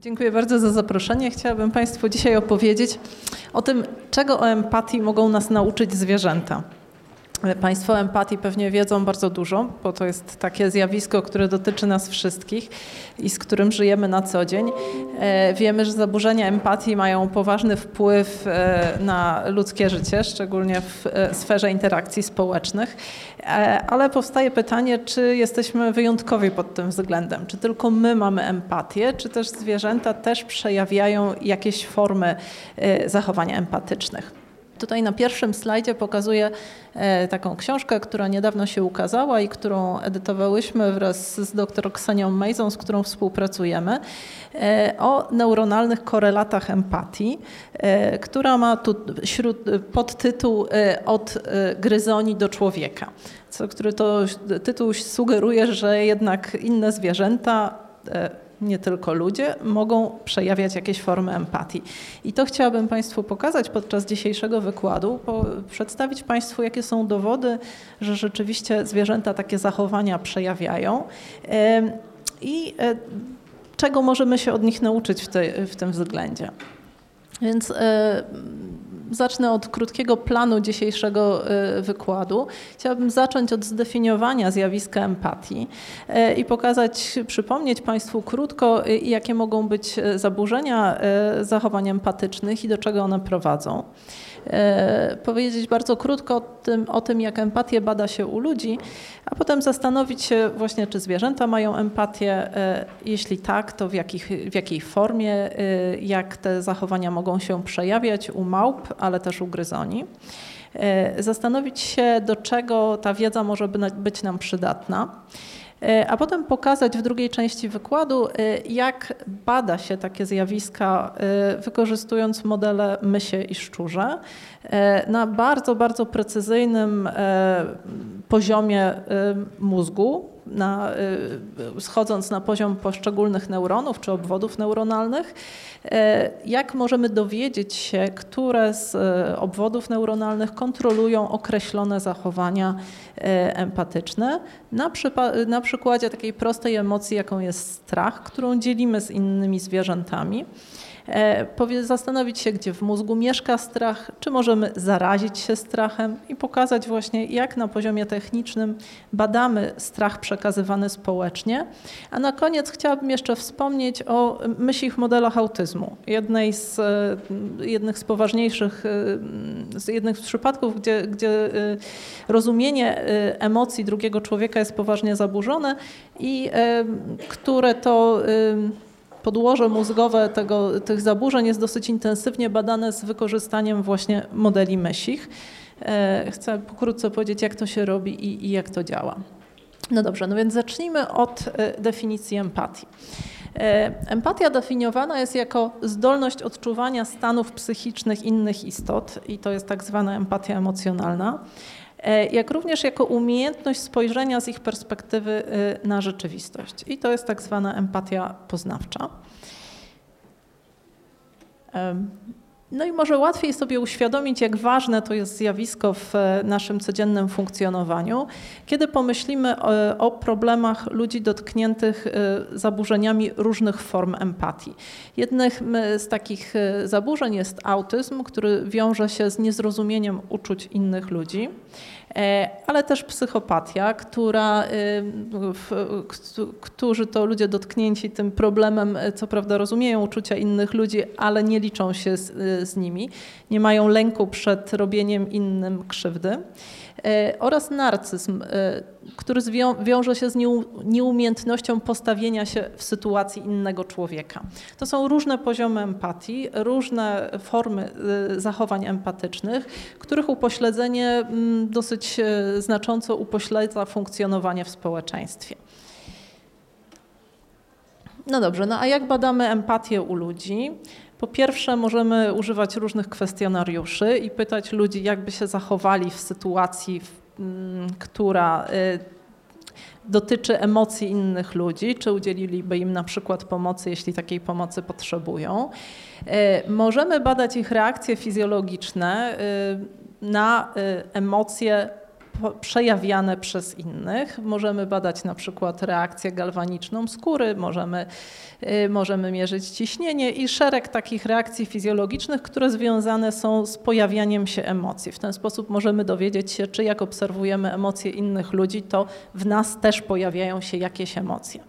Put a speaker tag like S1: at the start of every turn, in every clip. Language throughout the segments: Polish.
S1: Dziękuję bardzo za zaproszenie. Chciałabym Państwu dzisiaj opowiedzieć o tym, czego o empatii mogą nas nauczyć zwierzęta. Państwo empatii pewnie wiedzą bardzo dużo, bo to jest takie zjawisko, które dotyczy nas wszystkich i z którym żyjemy na co dzień. E, wiemy, że zaburzenia empatii mają poważny wpływ e, na ludzkie życie, szczególnie w e, sferze interakcji społecznych, ale powstaje pytanie, czy jesteśmy wyjątkowi pod tym względem? Czy tylko my mamy empatię, czy też zwierzęta też przejawiają jakieś formy zachowania empatycznych? Tutaj na pierwszym slajdzie pokazuję e, taką książkę, która niedawno się ukazała i którą edytowałyśmy wraz z dr Ksenią Mejzą, z którą współpracujemy, e, o neuronalnych korelatach empatii, e, która ma tu podtytuł Od gryzoni do człowieka, co, który to tytuł sugeruje, że jednak inne zwierzęta nie tylko ludzie, mogą przejawiać jakieś formy empatii. I to chciałabym Państwu pokazać podczas dzisiejszego wykładu, przedstawić Państwu, jakie są dowody, że rzeczywiście zwierzęta takie zachowania przejawiają i e, czego możemy się od nich nauczyć w, te, w tym względzie. Więc e, zacznę od krótkiego planu dzisiejszego e, wykładu. Chciałabym zacząć od zdefiniowania zjawiska empatii e, i pokazać, przypomnieć Państwu krótko, jakie mogą być zaburzenia zachowań empatycznych i do czego one prowadzą. E, powiedzieć bardzo krótko o tym, o tym, jak empatię bada się u ludzi, a potem zastanowić się właśnie, czy zwierzęta mają empatię. E, jeśli tak, to w, jakich, w jakiej formie, e, jak te zachowania mogą się przejawiać u małp, ale też u gryzoni. Zastanowić się, do czego ta wiedza może być nam przydatna. E, a potem pokazać w drugiej części wykładu, e, jak bada się takie zjawiska, e, wykorzystując modele mysie i szczurze na bardzo, bardzo precyzyjnym poziomie mózgu, na, schodząc na poziom poszczególnych neuronów czy obwodów neuronalnych, jak możemy dowiedzieć się, które z obwodów neuronalnych kontrolują określone zachowania empatyczne, na, na przykładzie takiej prostej emocji, jaką jest strach, którą dzielimy z innymi zwierzętami. E, zastanowić się, gdzie w mózgu mieszka strach, czy możemy zarazić się strachem i pokazać właśnie, jak na poziomie technicznym badamy strach przekazywany społecznie. A na koniec chciałabym jeszcze wspomnieć o myślich modelach autyzmu. Jednej z, e, jednych z poważniejszych, e, z jednych z przypadków, gdzie, gdzie rozumienie emocji drugiego człowieka jest poważnie zaburzone i które to podłoże mózgowe tego, tych zaburzeń jest dosyć intensywnie badane z wykorzystaniem właśnie modeli mesich. E, chcę pokrótce powiedzieć, jak to się robi i, i jak to działa. No dobrze, no więc zacznijmy od e, definicji empatii. E, empatia definiowana jest jako zdolność odczuwania stanów psychicznych innych istot i to jest tak zwana empatia emocjonalna. E, jak również jako umiejętność spojrzenia z ich perspektywy y, na rzeczywistość. I to jest tak zwana empatia poznawcza. No i może łatwiej sobie uświadomić, jak ważne to jest zjawisko w e, naszym codziennym funkcjonowaniu, kiedy pomyślimy o, o problemach ludzi dotkniętych e, zaburzeniami różnych form empatii. Jednym z takich zaburzeń jest autyzm, który wiąże się z niezrozumieniem uczuć innych ludzi. E, ale też psychopatia, która, którzy to ludzie dotknięci tym problemem, e, co prawda rozumieją uczucia innych ludzi, ale nie liczą się z, z nimi, nie mają lęku przed robieniem innym krzywdy. E, oraz narcyzm, e, który wiąże się z nieumiejętnością postawienia się w sytuacji innego człowieka. To są różne poziomy empatii, różne formy e, zachowań empatycznych, których upośledzenie mm, dosyć znacząco upośledza funkcjonowanie w społeczeństwie. No dobrze, no a jak badamy empatię u ludzi? Po pierwsze, możemy używać różnych kwestionariuszy i pytać ludzi, jakby się zachowali w sytuacji, mm, która y, dotyczy emocji innych ludzi, czy udzieliliby im na przykład pomocy, jeśli takiej pomocy potrzebują. Y, możemy badać ich reakcje fizjologiczne y, na emocje przejawiane przez innych. Możemy badać na przykład reakcję galwaniczną skóry, możemy, y, możemy mierzyć ciśnienie i szereg takich reakcji fizjologicznych, które związane są z pojawianiem się emocji. W ten sposób możemy dowiedzieć się, czy jak obserwujemy emocje innych ludzi, to w nas też pojawiają się jakieś emocje.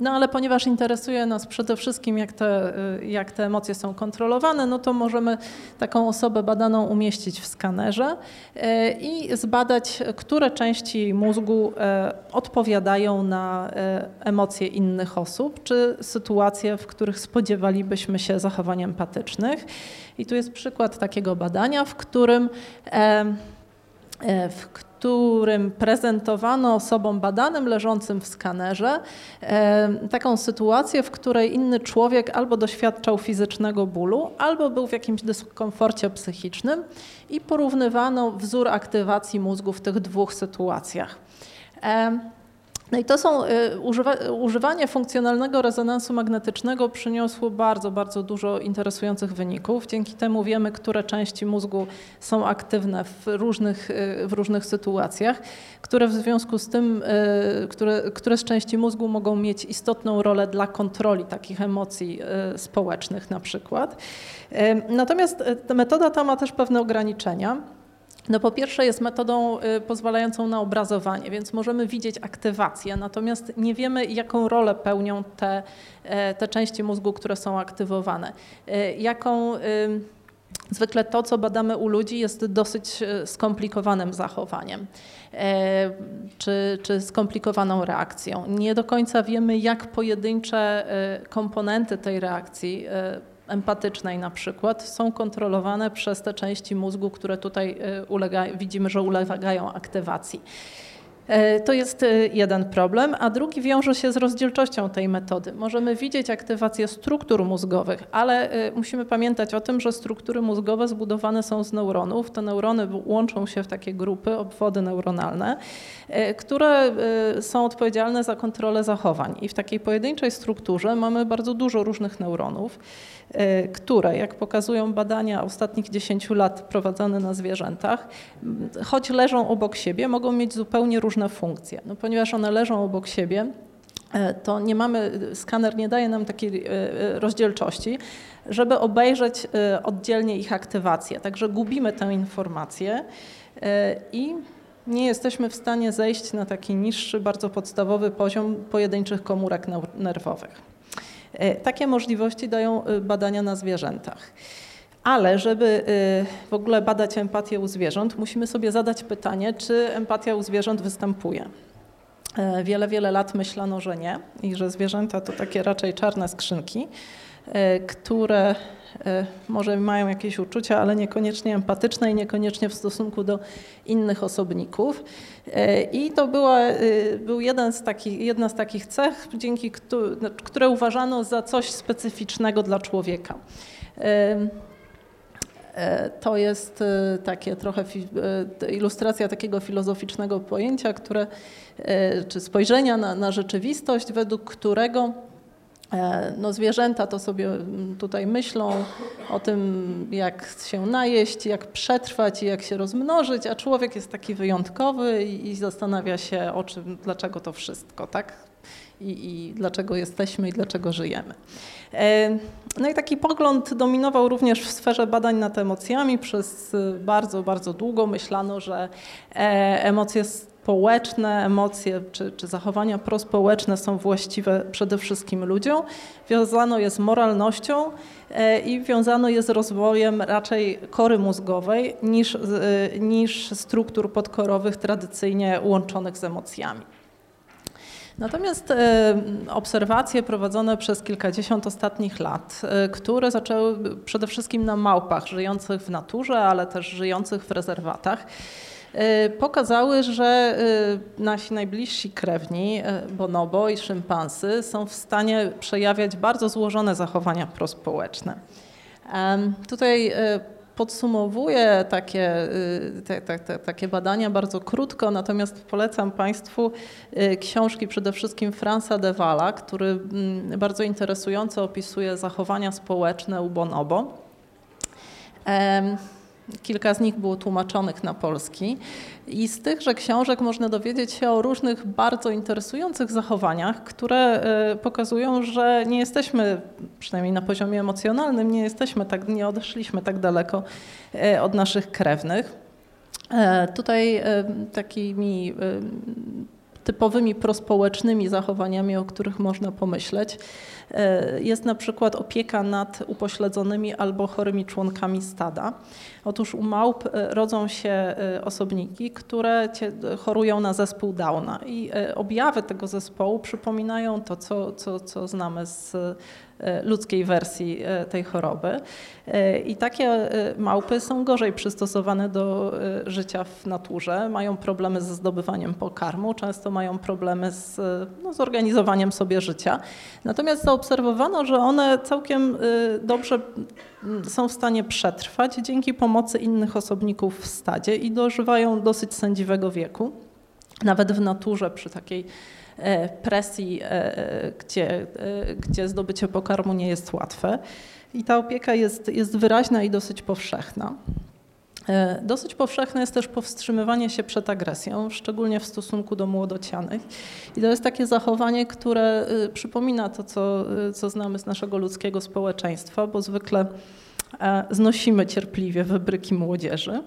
S1: No ale ponieważ interesuje nas przede wszystkim, jak te, y, jak te emocje są kontrolowane, no to możemy taką osobę badaną umieścić w skanerze y, i zbadać, które części mózgu y, odpowiadają na emocje innych osób, czy sytuacje, w których spodziewalibyśmy się zachowań empatycznych. I tu jest przykład takiego badania, w którym w którym prezentowano osobom badanym leżącym w skanerze taką sytuację, w której inny człowiek albo doświadczał fizycznego bólu, albo był w jakimś dyskomforcie psychicznym i porównywano wzór aktywacji mózgu w tych dwóch sytuacjach. No i to są, y, używa, używanie funkcjonalnego rezonansu magnetycznego przyniosło bardzo, bardzo dużo interesujących wyników. Dzięki temu wiemy, które części mózgu są aktywne w różnych, y, w różnych sytuacjach, które w związku z tym, y, które, które z części mózgu mogą mieć istotną rolę dla kontroli takich emocji społecznych na przykład. Natomiast metoda ta ma też pewne ograniczenia. No po pierwsze jest metodą y, pozwalającą na obrazowanie, więc możemy widzieć aktywację, natomiast nie wiemy jaką rolę pełnią te, e, te części mózgu, które są aktywowane. E, jaką Zwykle to, co badamy u ludzi, jest dosyć e, skomplikowanym zachowaniem czy, czy skomplikowaną reakcją. Nie do końca wiemy, jak pojedyncze komponenty tej reakcji empatycznej na przykład są kontrolowane przez te części mózgu, które tutaj y, ulega, widzimy, że ulegają aktywacji. E, to jest y, jeden problem, a drugi wiąże się z rozdzielczością tej metody. Możemy widzieć aktywację struktur mózgowych, ale y, musimy pamiętać o tym, że struktury mózgowe zbudowane są z neuronów. Te neurony łączą się w takie grupy, obwody neuronalne, które są odpowiedzialne za kontrolę zachowań. I w takiej pojedynczej strukturze mamy bardzo dużo różnych neuronów. E, które, jak pokazują badania ostatnich 10 lat prowadzone na zwierzętach, choć leżą obok siebie, mogą mieć zupełnie różne funkcje. No, ponieważ one leżą obok siebie, e, to nie mamy, skaner nie daje nam takiej e, rozdzielczości, żeby obejrzeć oddzielnie ich aktywację. Także gubimy tę informację i nie jesteśmy w stanie zejść na taki niższy, bardzo podstawowy poziom pojedynczych komórek nerwowych. E, takie możliwości dają e, badania na zwierzętach. Ale żeby e, w ogóle badać empatię u zwierząt, musimy sobie zadać pytanie, czy empatia u zwierząt występuje. Wiele, wiele lat myślano, że nie i że zwierzęta to takie raczej czarne skrzynki, które może mają jakieś uczucia, ale niekoniecznie empatyczne i niekoniecznie w stosunku do innych osobników. E, I to była, e, był jeden z takich, jedna z takich cech, dzięki które uważano za coś specyficznego dla człowieka. To jest takie trochę ilustracja takiego filozoficznego pojęcia, które, czy spojrzenia na, na rzeczywistość, według którego no zwierzęta to sobie mm, tutaj myślą o tym, jak się najeść, jak przetrwać i jak się rozmnożyć, a człowiek jest taki wyjątkowy i, i zastanawia się o czym, dlaczego to wszystko, tak? I, I, dlaczego jesteśmy i dlaczego żyjemy. E, no i taki pogląd dominował również w sferze badań nad emocjami. Przez bardzo, bardzo długo myślano, że e, emocje społeczne emocje czy, czy zachowania prospołeczne są właściwe przede wszystkim ludziom. Wiązano je z moralnością e, i wiązano je z rozwojem raczej kory mózgowej niż, e, niż struktur podkorowych tradycyjnie łączonych z emocjami. Natomiast e, obserwacje prowadzone przez kilkadziesiąt ostatnich lat, które zaczęły przede wszystkim na małpach żyjących w naturze, ale też żyjących w rezerwatach, pokazały, że y, nasi najbliżsi krewni, y, bonobo i szympansy, są w stanie przejawiać bardzo złożone zachowania prospołeczne. Tutaj podsumowuję takie, te, te, te, takie badania bardzo krótko, natomiast polecam Państwu książki przede wszystkim Fransa de Walla, który mm, bardzo interesująco opisuje zachowania społeczne u bonobo. Kilka z nich było tłumaczonych na polski i z tychże książek można dowiedzieć się o różnych bardzo interesujących zachowaniach, które pokazują, że nie jesteśmy, przynajmniej na poziomie emocjonalnym, nie jesteśmy tak, nie odeszliśmy tak daleko od naszych krewnych. Tutaj takimi typowymi prospołecznymi zachowaniami, o których można pomyśleć. E, jest na przykład opieka nad upośledzonymi albo chorymi członkami stada. Otóż u małp e, rodzą się e, osobniki, które chorują na zespół Downa i objawy tego zespołu przypominają to, co, co, co znamy z ludzkiej wersji e, tej choroby. E, I takie małpy są gorzej przystosowane do życia w naturze, mają problemy ze zdobywaniem pokarmu, często mają problemy z no, zorganizowaniem sobie życia. Natomiast zaobserwowano, że one całkiem dobrze są w stanie przetrwać dzięki pomocy innych osobników w stadzie i dożywają dosyć sędziwego wieku. Nawet w naturze przy takiej E, presji, e, e, gdzie, gdzie zdobycie pokarmu nie jest łatwe. I ta opieka jest, jest wyraźna i dosyć powszechna. Dosyć powszechne jest też powstrzymywanie się przed agresją, szczególnie w stosunku do młodocianych. I to jest takie zachowanie, które przypomina to, co, co znamy z naszego ludzkiego społeczeństwa, bo zwykle znosimy cierpliwie wybryki młodzieży.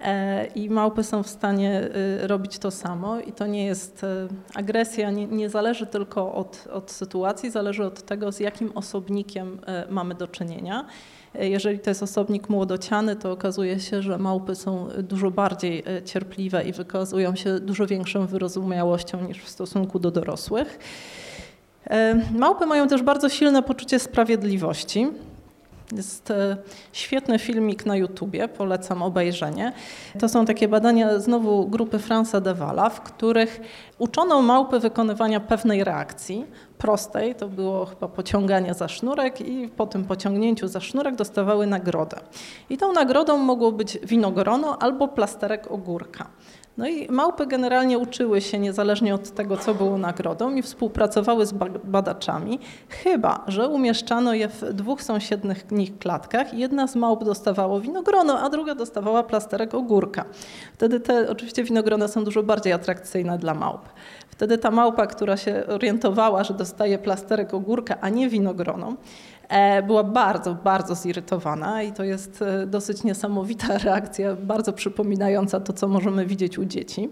S1: E, I małpy są w stanie y, robić to samo i to nie jest y, agresja, nie, nie zależy tylko od, od sytuacji, zależy od tego, z jakim osobnikiem mamy do czynienia. E, jeżeli to jest osobnik młodociany, to okazuje się, że małpy są dużo bardziej cierpliwe i wykazują się dużo większą wyrozumiałością niż w stosunku do dorosłych. E, małpy mają też bardzo silne poczucie sprawiedliwości. Jest e, świetny filmik na YouTubie, polecam obejrzenie. To są takie badania znowu grupy Franza Devala, w których uczono małpy wykonywania pewnej reakcji, prostej, to było chyba pociąganie za sznurek i po tym pociągnięciu za sznurek dostawały nagrodę. I tą nagrodą mogło być winogrono albo plasterek ogórka. No i małpy generalnie uczyły się niezależnie od tego, co było nagrodą i współpracowały z badaczami, chyba że umieszczano je w dwóch sąsiednich nich klatkach jedna z małp dostawała winogrono, a druga dostawała plasterek ogórka. Wtedy te oczywiście winogrona są dużo bardziej atrakcyjne dla małp. Wtedy ta małpa, która się orientowała, że dostaje plasterek ogórka, a nie winogrono, była bardzo, bardzo zirytowana i to jest e, dosyć niesamowita reakcja, bardzo przypominająca to, co możemy widzieć u dzieci.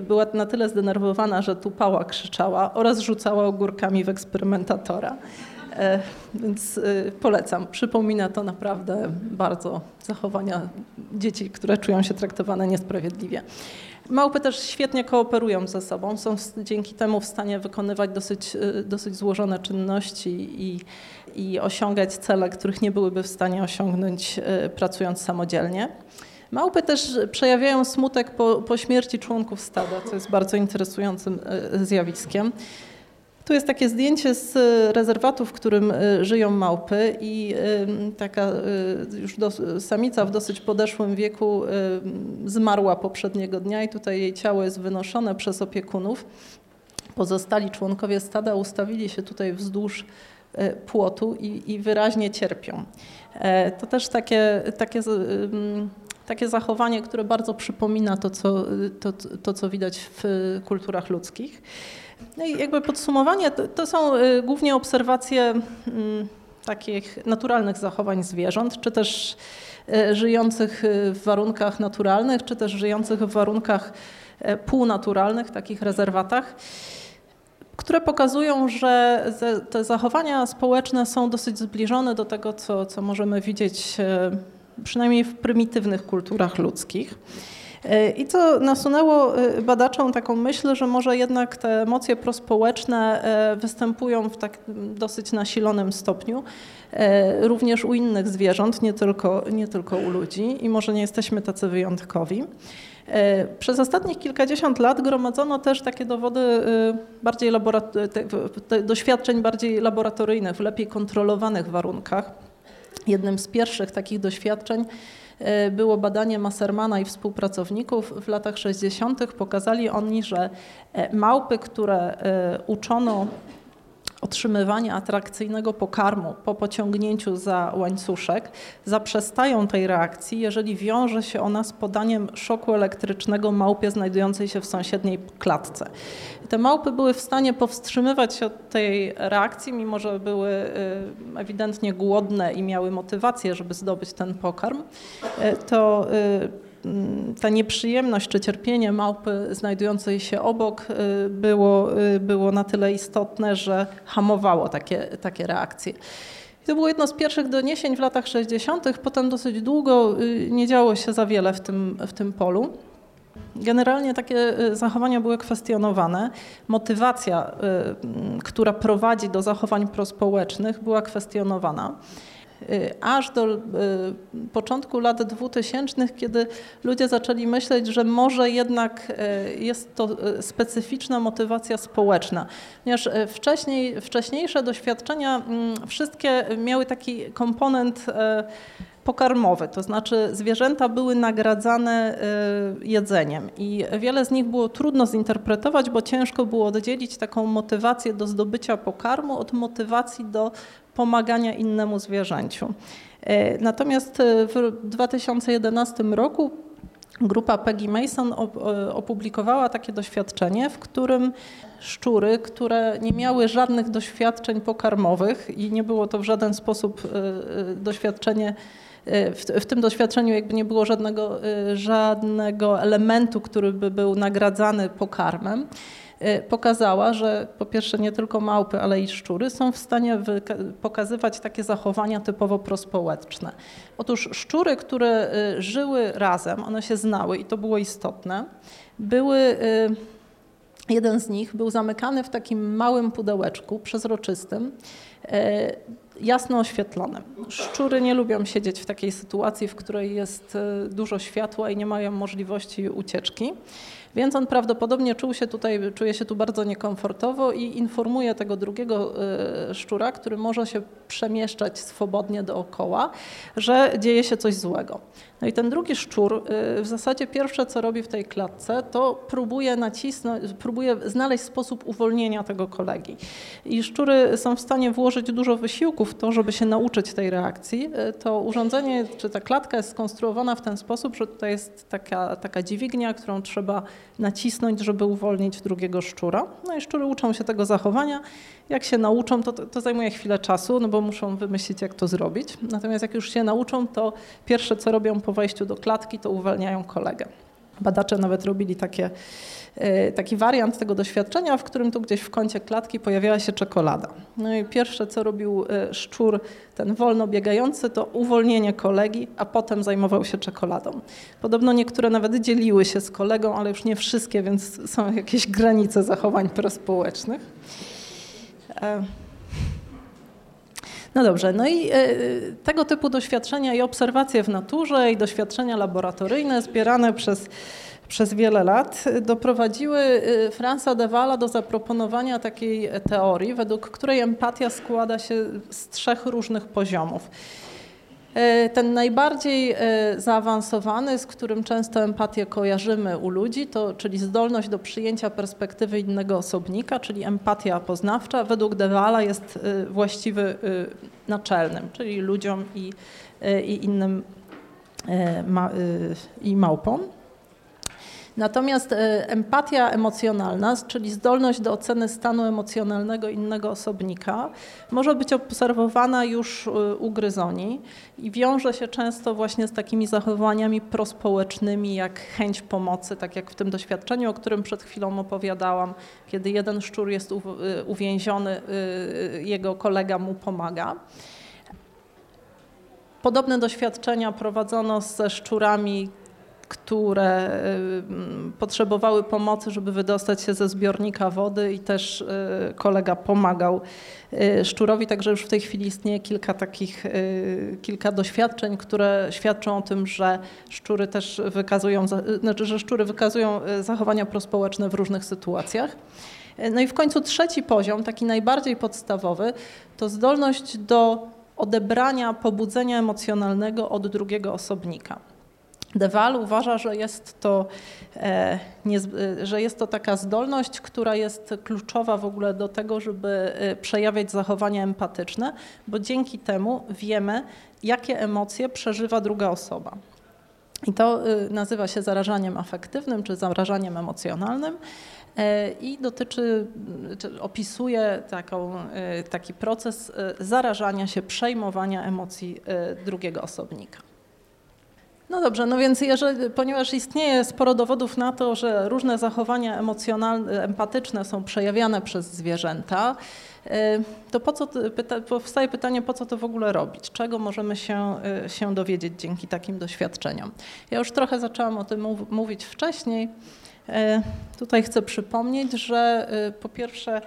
S1: Była na tyle zdenerwowana, że tupała, krzyczała oraz rzucała ogórkami w eksperymentatora. E, więc polecam. Przypomina to naprawdę bardzo zachowania dzieci, które czują się traktowane niesprawiedliwie. Małpy też świetnie kooperują ze sobą, są dzięki temu w stanie wykonywać dosyć, dosyć złożone czynności i i osiągać cele, których nie byłyby w stanie osiągnąć e, pracując samodzielnie. Małpy też przejawiają smutek po, po śmierci członków stada, co jest bardzo interesującym e, zjawiskiem. Tu jest takie zdjęcie z rezerwatu, w którym e, żyją małpy i taka już do, samica w dosyć podeszłym wieku zmarła poprzedniego dnia i tutaj jej ciało jest wynoszone przez opiekunów. Pozostali członkowie stada ustawili się tutaj wzdłuż płotu i, i wyraźnie cierpią. E, to też takie, takie, takie zachowanie, które bardzo przypomina to co, to, to, co widać w kulturach ludzkich. No i jakby podsumowanie, to, to są e, głównie obserwacje takich naturalnych zachowań zwierząt, czy też żyjących w warunkach naturalnych, czy też żyjących w warunkach półnaturalnych, takich rezerwatach które pokazują, że te zachowania społeczne są dosyć zbliżone do tego, co, co możemy widzieć e, przynajmniej w prymitywnych kulturach ludzkich. I co nasunęło e, badaczom taką myśl, że może jednak te emocje prospołeczne występują w tak dosyć nasilonym stopniu również u innych zwierząt, nie tylko, nie tylko u ludzi i może nie jesteśmy tacy wyjątkowi. Przez ostatnich kilkadziesiąt lat gromadzono też takie dowody bardziej doświadczeń bardziej laboratoryjnych, w lepiej kontrolowanych warunkach. Jednym z pierwszych takich doświadczeń było badanie Massermana i współpracowników w latach 60. Pokazali oni, że małpy, które uczono otrzymywania atrakcyjnego pokarmu po pociągnięciu za łańcuszek zaprzestają tej reakcji, jeżeli wiąże się ona z podaniem szoku elektrycznego małpie znajdującej się w sąsiedniej klatce. Te małpy były w stanie powstrzymywać się od tej reakcji, mimo że były y, ewidentnie głodne i miały motywację, żeby zdobyć ten pokarm. Y, to y, ta nieprzyjemność czy cierpienie małpy znajdującej się obok y, było, y, było na tyle istotne, że hamowało takie, takie reakcje. I to było jedno z pierwszych doniesień w latach 60., potem dosyć długo y, nie działo się za wiele w tym, w tym polu. Generalnie takie zachowania były kwestionowane. Motywacja, która prowadzi do zachowań prospołecznych, była kwestionowana. Y, aż do y, początku lat 2000, kiedy ludzie zaczęli myśleć, że może jednak y, jest to specyficzna motywacja społeczna. Ponieważ wcześniej, wcześniejsze doświadczenia mm, wszystkie miały taki komponent pokarmowy, to znaczy zwierzęta były nagradzane jedzeniem i wiele z nich było trudno zinterpretować, bo ciężko było oddzielić taką motywację do zdobycia pokarmu od motywacji do pomagania innemu zwierzęciu. E, natomiast e, w 2011 roku grupa Peggy Mason opublikowała takie doświadczenie, w którym szczury, które nie miały żadnych doświadczeń pokarmowych i nie było to w żaden sposób doświadczenie w, w, tym doświadczeniu jakby nie było żadnego, żadnego elementu, który by był nagradzany pokarmem. Y, pokazała, że po pierwsze nie tylko małpy, ale i szczury są w stanie pokazywać takie zachowania typowo prospołeczne. Otóż szczury, które y, żyły razem, one się znały i to było istotne, były y, Jeden z nich był zamykany w takim małym pudełeczku przezroczystym, jasno oświetlonym. Szczury nie lubią siedzieć w takiej sytuacji, w której jest dużo światła i nie mają możliwości ucieczki. Więc on prawdopodobnie czuł się tutaj, czuje się tu bardzo niekomfortowo i informuje tego drugiego e, szczura, który może się przemieszczać swobodnie dookoła, że dzieje się coś złego. No i ten drugi szczur y, w zasadzie pierwsze, co robi w tej klatce, to próbuje nacisnąć, próbuje znaleźć sposób uwolnienia tego kolegi. I szczury są w stanie włożyć dużo wysiłku w to, żeby się nauczyć tej reakcji. Y, to urządzenie, czy ta klatka jest skonstruowana w ten sposób, że tutaj jest taka, taka dźwignia, którą trzeba nacisnąć, żeby uwolnić drugiego szczura. No i szczury uczą się tego zachowania. Jak się nauczą, to, to zajmuje chwilę czasu, no bo muszą wymyślić, jak to zrobić. Natomiast jak już się nauczą, to pierwsze, co robią po wejściu do klatki, to uwalniają kolegę. Badacze nawet robili takie, e, taki wariant tego doświadczenia, w którym tu gdzieś w kącie klatki pojawiała się czekolada. No i pierwsze, co robił e, szczur, ten wolno biegający, to uwolnienie kolegi, a potem zajmował się czekoladą. Podobno niektóre nawet dzieliły się z kolegą, ale już nie wszystkie, więc są jakieś granice zachowań prospołecznych. No dobrze, no i e, tego typu doświadczenia i obserwacje w naturze i doświadczenia laboratoryjne zbierane przez, przez wiele lat doprowadziły e, Franza de Walla do zaproponowania takiej teorii, według której empatia składa się z trzech różnych poziomów. E, ten najbardziej e, zaawansowany, z którym często empatię kojarzymy u ludzi, to, czyli zdolność do przyjęcia perspektywy innego osobnika, czyli empatia poznawcza, według Dewala jest e, właściwy naczelnym, czyli ludziom i, i innym i małpom. Natomiast e, empatia emocjonalna, czyli zdolność do oceny stanu emocjonalnego innego osobnika, może być obserwowana już e, u gryzoni i wiąże się często właśnie z takimi zachowaniami prospołecznymi, jak chęć pomocy, tak jak w tym doświadczeniu, o którym przed chwilą opowiadałam, kiedy jeden szczur jest e, uwięziony, jego kolega mu pomaga. Podobne doświadczenia prowadzono ze szczurami, które y, potrzebowały pomocy, żeby wydostać się ze zbiornika wody i też y, kolega pomagał y, szczurowi, także już w tej chwili istnieje kilka takich, kilka doświadczeń, które świadczą o tym, że szczury też wykazują, znaczy, że szczury wykazują zachowania prospołeczne w różnych sytuacjach. No i w końcu trzeci poziom, taki najbardziej podstawowy, to zdolność do odebrania pobudzenia emocjonalnego od drugiego osobnika. Dewal uważa, że jest, to, e, nie, że jest to taka zdolność, która jest kluczowa w ogóle do tego, żeby e, przejawiać zachowania empatyczne, bo dzięki temu wiemy, jakie emocje przeżywa druga osoba. I to e, nazywa się zarażaniem afektywnym czy zarażaniem emocjonalnym i dotyczy, opisuje taką, taki proces zarażania się, przejmowania emocji drugiego osobnika. No dobrze, no więc jeżeli, ponieważ istnieje sporo dowodów na to, że różne zachowania emocjonalne, empatyczne są przejawiane przez zwierzęta, y, to po co, pyta, powstaje pytanie, po co to w ogóle robić? Czego możemy się, y, się dowiedzieć dzięki takim doświadczeniom? Ja już trochę zaczęłam o tym mów, mówić wcześniej. Y, tutaj chcę przypomnieć, że po pierwsze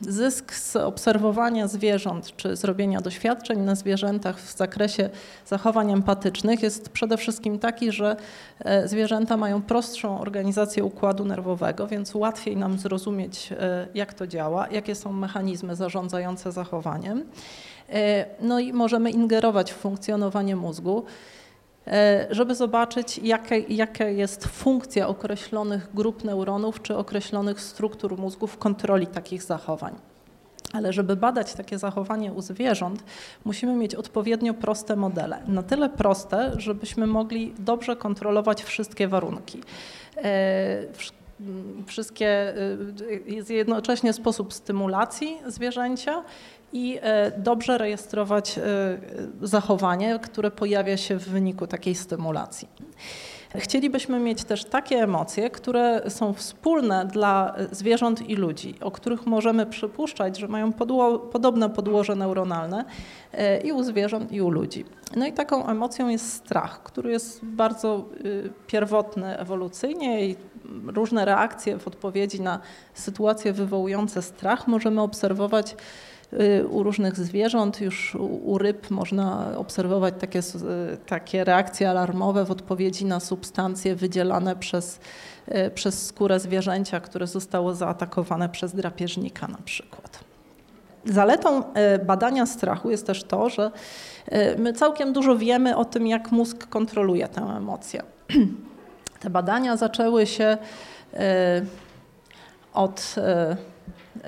S1: zysk z obserwowania zwierząt czy zrobienia doświadczeń na zwierzętach w zakresie zachowań empatycznych jest przede wszystkim taki, że e, zwierzęta mają prostszą organizację układu nerwowego, więc łatwiej nam zrozumieć, e, jak to działa, jakie są mechanizmy zarządzające zachowaniem. E, no i możemy ingerować w funkcjonowanie mózgu. E, żeby zobaczyć, jaka, jest funkcja określonych grup neuronów czy określonych struktur mózgu w kontroli takich zachowań. Ale żeby badać takie zachowanie u zwierząt, musimy mieć odpowiednio proste modele. Na tyle proste, żebyśmy mogli dobrze kontrolować wszystkie warunki. E, wszystkie, e, jest jednocześnie sposób stymulacji zwierzęcia i e, dobrze rejestrować e, zachowanie, które pojawia się w wyniku takiej stymulacji. Chcielibyśmy mieć też takie emocje, które są wspólne dla zwierząt i ludzi, o których możemy przypuszczać, że mają podło podobne podłoże neuronalne e, i u zwierząt, i u ludzi. No i taką emocją jest strach, który jest bardzo pierwotny ewolucyjnie i różne reakcje w odpowiedzi na sytuacje wywołujące strach możemy obserwować Y, u różnych zwierząt, już u ryb można obserwować takie, takie reakcje alarmowe w odpowiedzi na substancje wydzielane przez, y, przez skórę zwierzęcia, które zostało zaatakowane przez drapieżnika na przykład. Zaletą y, badania strachu jest też to, że my całkiem dużo wiemy o tym, jak mózg kontroluje tę emocję. Te badania zaczęły się od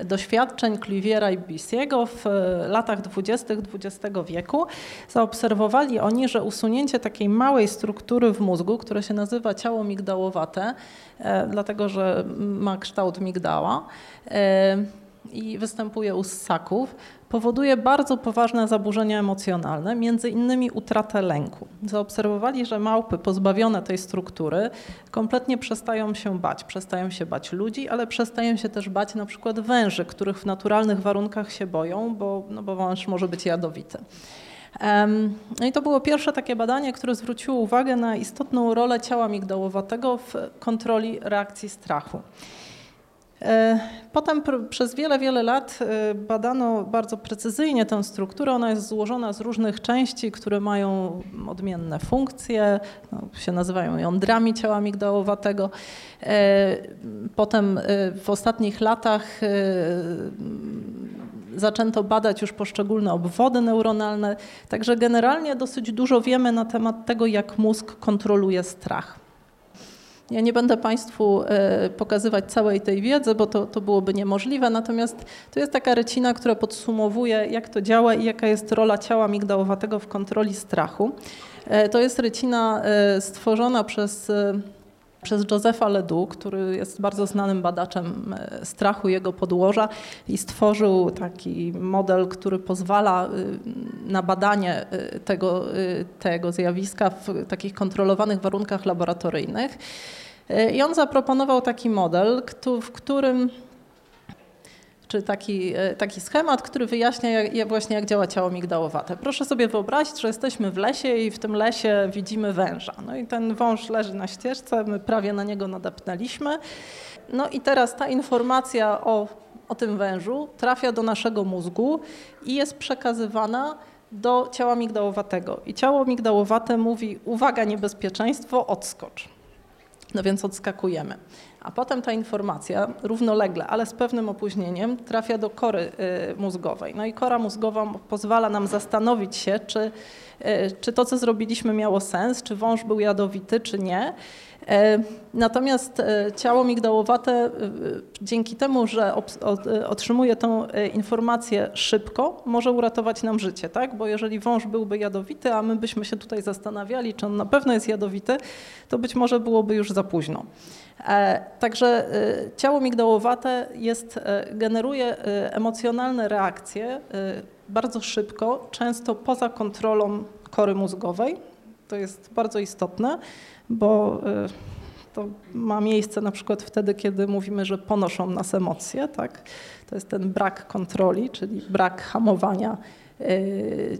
S1: doświadczeń Cliviera i Bissiego w e, latach 20. XX wieku zaobserwowali oni, że usunięcie takiej małej struktury w mózgu, które się nazywa ciało migdałowate, e, dlatego że ma kształt migdała, e, i występuje u ssaków, powoduje bardzo poważne zaburzenia emocjonalne, między innymi utratę lęku. Zaobserwowali, że małpy pozbawione tej struktury kompletnie przestają się bać. Przestają się bać ludzi, ale przestają się też bać na przykład węży, których w naturalnych warunkach się boją, bo, no bo wąż może być jadowity. No i to było pierwsze takie badanie, które zwróciło uwagę na istotną rolę ciała migdałowatego w kontroli reakcji strachu. E, potem przez wiele, wiele lat e, badano bardzo precyzyjnie tę strukturę. Ona jest złożona z różnych części, które mają odmienne funkcje, no, się nazywają jądrami ciała migdałowatego. E, potem w ostatnich latach zaczęto badać już poszczególne obwody neuronalne, także generalnie dosyć dużo wiemy na temat tego, jak mózg kontroluje strach. Ja nie będę Państwu e, pokazywać całej tej wiedzy, bo to, to byłoby niemożliwe, natomiast to jest taka recina, która podsumowuje, jak to działa i jaka jest rola ciała migdałowatego w kontroli strachu. E, to jest recina e, stworzona przez przez Josepha Ledoux, który jest bardzo znanym badaczem strachu, jego podłoża i stworzył taki model, który pozwala na badanie tego, tego zjawiska w takich kontrolowanych warunkach laboratoryjnych. E, I on zaproponował taki model, w którym czy taki, e, taki schemat, który wyjaśnia jak, właśnie jak działa ciało migdałowate. Proszę sobie wyobrazić, że jesteśmy w lesie i w tym lesie widzimy węża. No i ten wąż leży na ścieżce, my prawie na niego nadepnęliśmy. No i teraz ta informacja o, o tym wężu trafia do naszego mózgu i jest przekazywana do ciała migdałowatego. I ciało migdałowate mówi, uwaga, niebezpieczeństwo, odskocz. No więc odskakujemy. A potem ta informacja równolegle, ale z pewnym opóźnieniem trafia do kory mózgowej. No i kora mózgowa pozwala nam zastanowić się, czy, czy to, co zrobiliśmy, miało sens, czy wąż był jadowity, czy nie. E, natomiast e, ciało migdałowate e, dzięki temu, że otrzymuje tą informację szybko, może uratować nam życie, tak? Bo jeżeli wąż byłby jadowity, a my byśmy się tutaj zastanawiali, czy on na pewno jest jadowity, to być może byłoby już za późno. Także ciało migdałowate jest, generuje emocjonalne reakcje bardzo szybko, często poza kontrolą kory mózgowej. To jest bardzo istotne bo y, to ma miejsce na przykład wtedy, kiedy mówimy, że ponoszą nas emocje, tak? To jest ten brak kontroli, czyli brak hamowania y,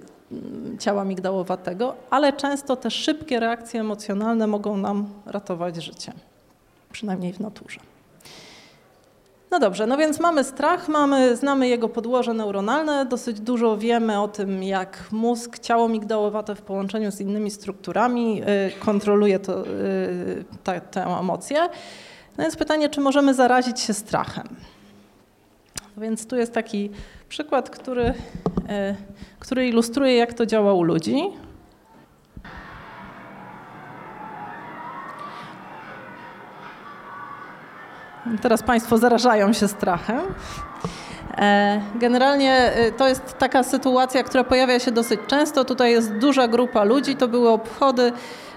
S1: ciała migdałowatego, ale często te szybkie reakcje emocjonalne mogą nam ratować życie, przynajmniej w naturze. No dobrze, no więc mamy strach, mamy, znamy jego podłoże neuronalne, dosyć dużo wiemy o tym, jak mózg, ciało migdałowate w połączeniu z innymi strukturami y, kontroluje to, y, ta, tę emocję. No więc pytanie, czy możemy zarazić się strachem? No więc tu jest taki przykład, który, y, który ilustruje, jak to działa u ludzi. Teraz Państwo zarażają się strachem. E, generalnie e, to jest taka sytuacja, która pojawia się dosyć często. Tutaj jest duża grupa ludzi. To były obchody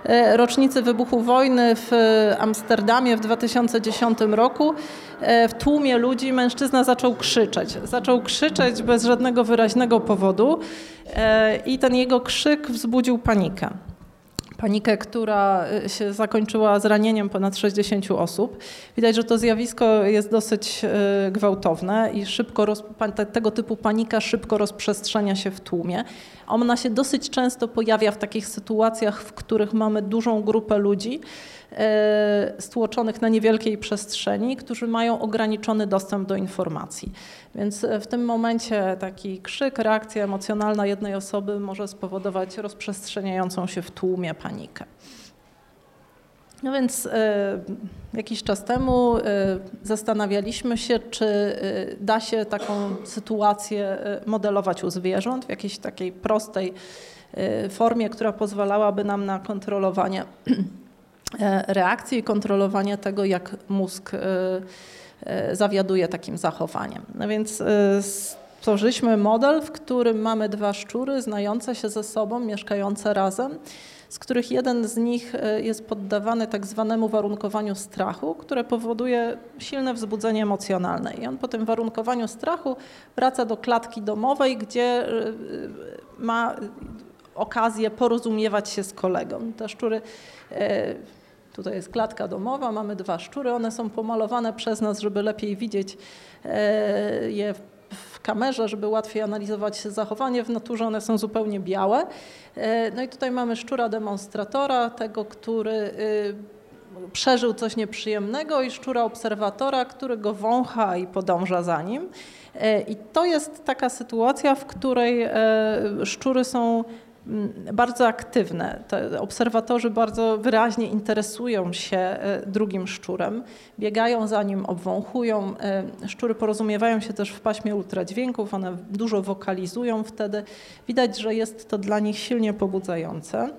S1: e, rocznicy wybuchu wojny w Amsterdamie w 2010 roku. W tłumie ludzi mężczyzna zaczął krzyczeć. Zaczął krzyczeć bez żadnego wyraźnego powodu i ten jego krzyk wzbudził panikę panikę, która y, się zakończyła zranieniem ponad 60 osób. Widać, że to zjawisko jest dosyć y, gwałtowne i szybko roz, tego typu panika szybko rozprzestrzenia się w tłumie. Ona się dosyć często pojawia w takich sytuacjach, w których mamy dużą grupę ludzi, stłoczonych na niewielkiej przestrzeni, którzy mają ograniczony dostęp do informacji. Więc e, w tym momencie taki krzyk, reakcja emocjonalna jednej osoby może spowodować rozprzestrzeniającą się w tłumie panikę. No więc e, jakiś czas temu zastanawialiśmy się, czy da się taką sytuację modelować u zwierząt w jakiejś takiej prostej formie, która pozwalałaby nam na kontrolowanie E, reakcji i kontrolowania tego, jak mózg e, e, zawiaduje takim zachowaniem. No więc stworzyliśmy model, w którym mamy dwa szczury znające się ze sobą, mieszkające razem, z których jeden z nich jest poddawany tak zwanemu warunkowaniu strachu, które powoduje silne wzbudzenie emocjonalne. I on po tym warunkowaniu strachu wraca do klatki domowej, gdzie ma okazję porozumiewać się z kolegą. Te szczury Tutaj jest klatka domowa, mamy dwa szczury, one są pomalowane przez nas, żeby lepiej widzieć e, je w kamerze, żeby łatwiej analizować zachowanie w naturze, one są zupełnie białe. E, no i tutaj mamy szczura demonstratora, tego, który y, przeżył coś nieprzyjemnego i szczura obserwatora, który go wącha i podąża za nim. E, I to jest taka sytuacja, w której szczury są bardzo aktywne. Te obserwatorzy bardzo wyraźnie interesują się e, drugim szczurem, biegają za nim, obwąchują. E, szczury porozumiewają się też w paśmie ultradźwięków, one dużo wokalizują wtedy. Widać, że jest to dla nich silnie pobudzające.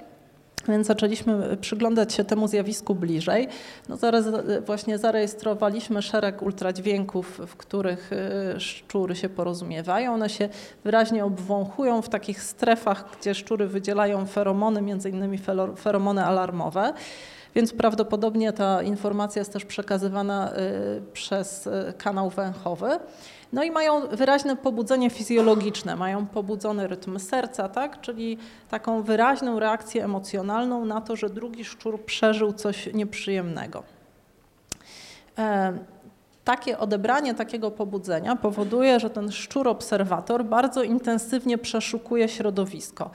S1: Więc zaczęliśmy przyglądać się temu zjawisku bliżej. No zaraz właśnie zarejestrowaliśmy szereg ultradźwięków, w których y, szczury się porozumiewają. One się wyraźnie obwąchują w takich strefach, gdzie szczury wydzielają feromony, między innymi feromony alarmowe. Więc prawdopodobnie ta informacja jest też przekazywana y, przez kanał węchowy. No i mają wyraźne pobudzenie fizjologiczne, mają pobudzony rytm serca, tak? czyli taką wyraźną reakcję emocjonalną na to, że drugi szczur przeżył coś nieprzyjemnego. E, takie odebranie takiego pobudzenia powoduje, że ten szczur obserwator bardzo intensywnie przeszukuje środowisko.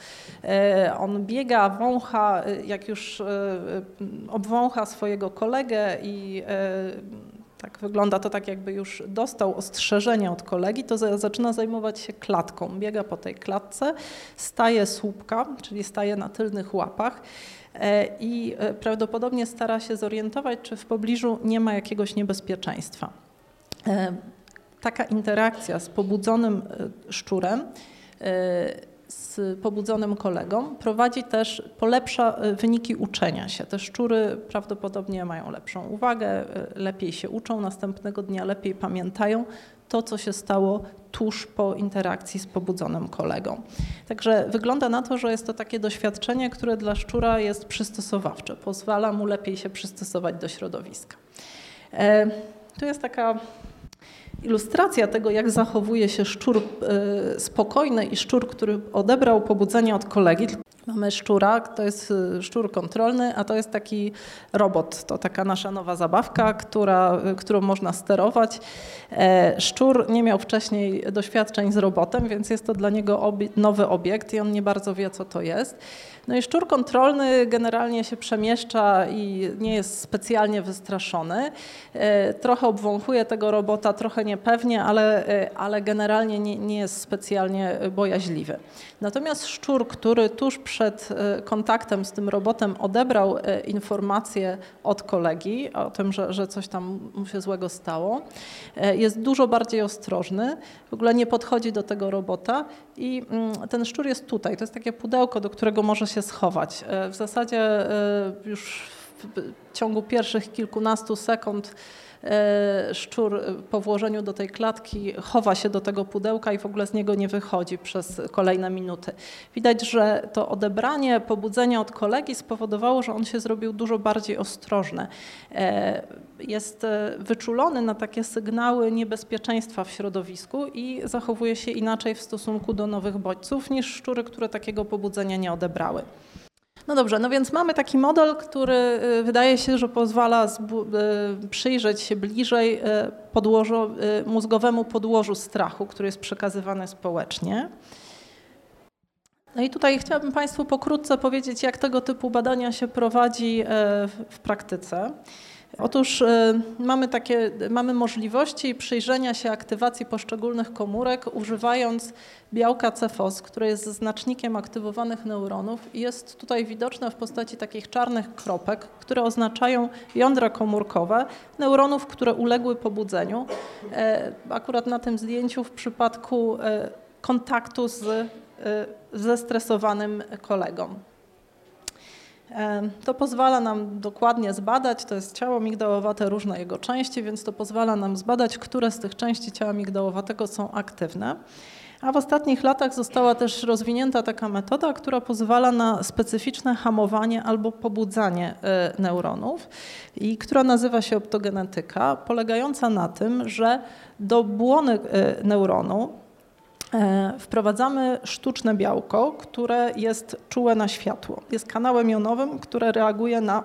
S1: E, on biega, wącha, jak już e, obwącha swojego kolegę i tak wygląda to tak, jakby już dostał ostrzeżenie od kolegi, to zaczyna zajmować się klatką. Biega po tej klatce, staje słupka, czyli staje na tylnych łapach e, i e, prawdopodobnie stara się zorientować, czy w pobliżu nie ma jakiegoś niebezpieczeństwa. E, taka interakcja z pobudzonym szczurem z pobudzonym kolegą prowadzi też, polepsza e, wyniki uczenia się. Te szczury prawdopodobnie mają lepszą uwagę, e, lepiej się uczą następnego dnia, lepiej pamiętają to, co się stało tuż po interakcji z pobudzonym kolegą. Także wygląda na to, że jest to takie doświadczenie, które dla szczura jest przystosowawcze, pozwala mu lepiej się przystosować do środowiska. E, tu jest taka ilustracja tego, jak zachowuje się szczur e, spokojny i szczur, który odebrał pobudzenie od kolegi. Mamy szczura, to jest e, szczur kontrolny, a to jest taki robot. To taka nasza nowa zabawka, która, e, którą można sterować. Szczur nie miał wcześniej doświadczeń z robotem, więc jest to dla niego nowy obiekt i on nie bardzo wie, co to jest. No i szczur kontrolny generalnie się przemieszcza i nie jest specjalnie wystraszony. E, trochę obwąchuje tego robota, trochę niepewnie, ale, e, ale generalnie nie, nie jest specjalnie bojaźliwy. Natomiast szczur, który tuż przed e, kontaktem z tym robotem odebrał informację od kolegi o tym, że, że coś tam mu się złego stało, jest dużo bardziej ostrożny, w ogóle nie podchodzi do tego robota i mm, ten szczur jest tutaj. To jest takie pudełko, do którego może się schować. E, w zasadzie e, już w ciągu pierwszych kilkunastu sekund szczur po włożeniu do tej klatki chowa się do tego pudełka i w ogóle z niego nie wychodzi przez kolejne minuty. Widać, że to odebranie pobudzenia od kolegi spowodowało, że on się zrobił dużo bardziej ostrożny. Jest wyczulony na takie sygnały niebezpieczeństwa w środowisku i zachowuje się inaczej w stosunku do nowych bodźców niż szczury, które takiego pobudzenia nie odebrały. No dobrze, no więc mamy taki model, który y, wydaje się, że pozwala y, przyjrzeć się bliżej y, podłożu, mózgowemu podłożu strachu, który jest przekazywany społecznie. No i tutaj chciałabym Państwu pokrótce powiedzieć, jak tego typu badania się prowadzi w praktyce. Otóż y, mamy, takie, mamy możliwości przyjrzenia się aktywacji poszczególnych komórek używając białka CFOS, które jest znacznikiem aktywowanych neuronów i jest tutaj widoczne w postaci takich czarnych kropek, które oznaczają jądra komórkowe neuronów, które uległy pobudzeniu. E, akurat na tym zdjęciu w przypadku e, kontaktu z e, zestresowanym kolegą. To pozwala nam dokładnie zbadać, to jest ciało migdałowate, różne jego części, więc to pozwala nam zbadać, które z tych części ciała migdałowatego są aktywne. A w ostatnich latach została też rozwinięta taka metoda, która pozwala na specyficzne hamowanie albo pobudzanie e, neuronów i która nazywa się optogenetyka, polegająca na tym, że do błony e, neuronu wprowadzamy sztuczne białko, które jest czułe na światło. Jest kanałem jonowym, które reaguje na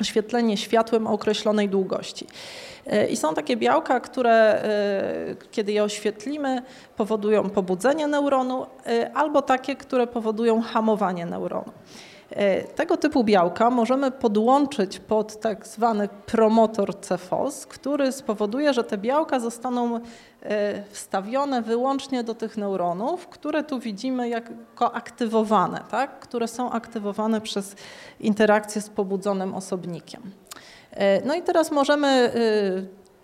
S1: oświetlenie światłem o określonej długości. E, I są takie białka, które e, kiedy je oświetlimy, powodują pobudzenie neuronu, albo takie, które powodują hamowanie neuronu. E, tego typu białka możemy podłączyć pod tak zwany promotor CFOS, który spowoduje, że te białka zostaną e, wstawione wyłącznie do tych neuronów, które tu widzimy jako aktywowane, tak? które są aktywowane przez interakcję z pobudzonym osobnikiem. E, no i teraz możemy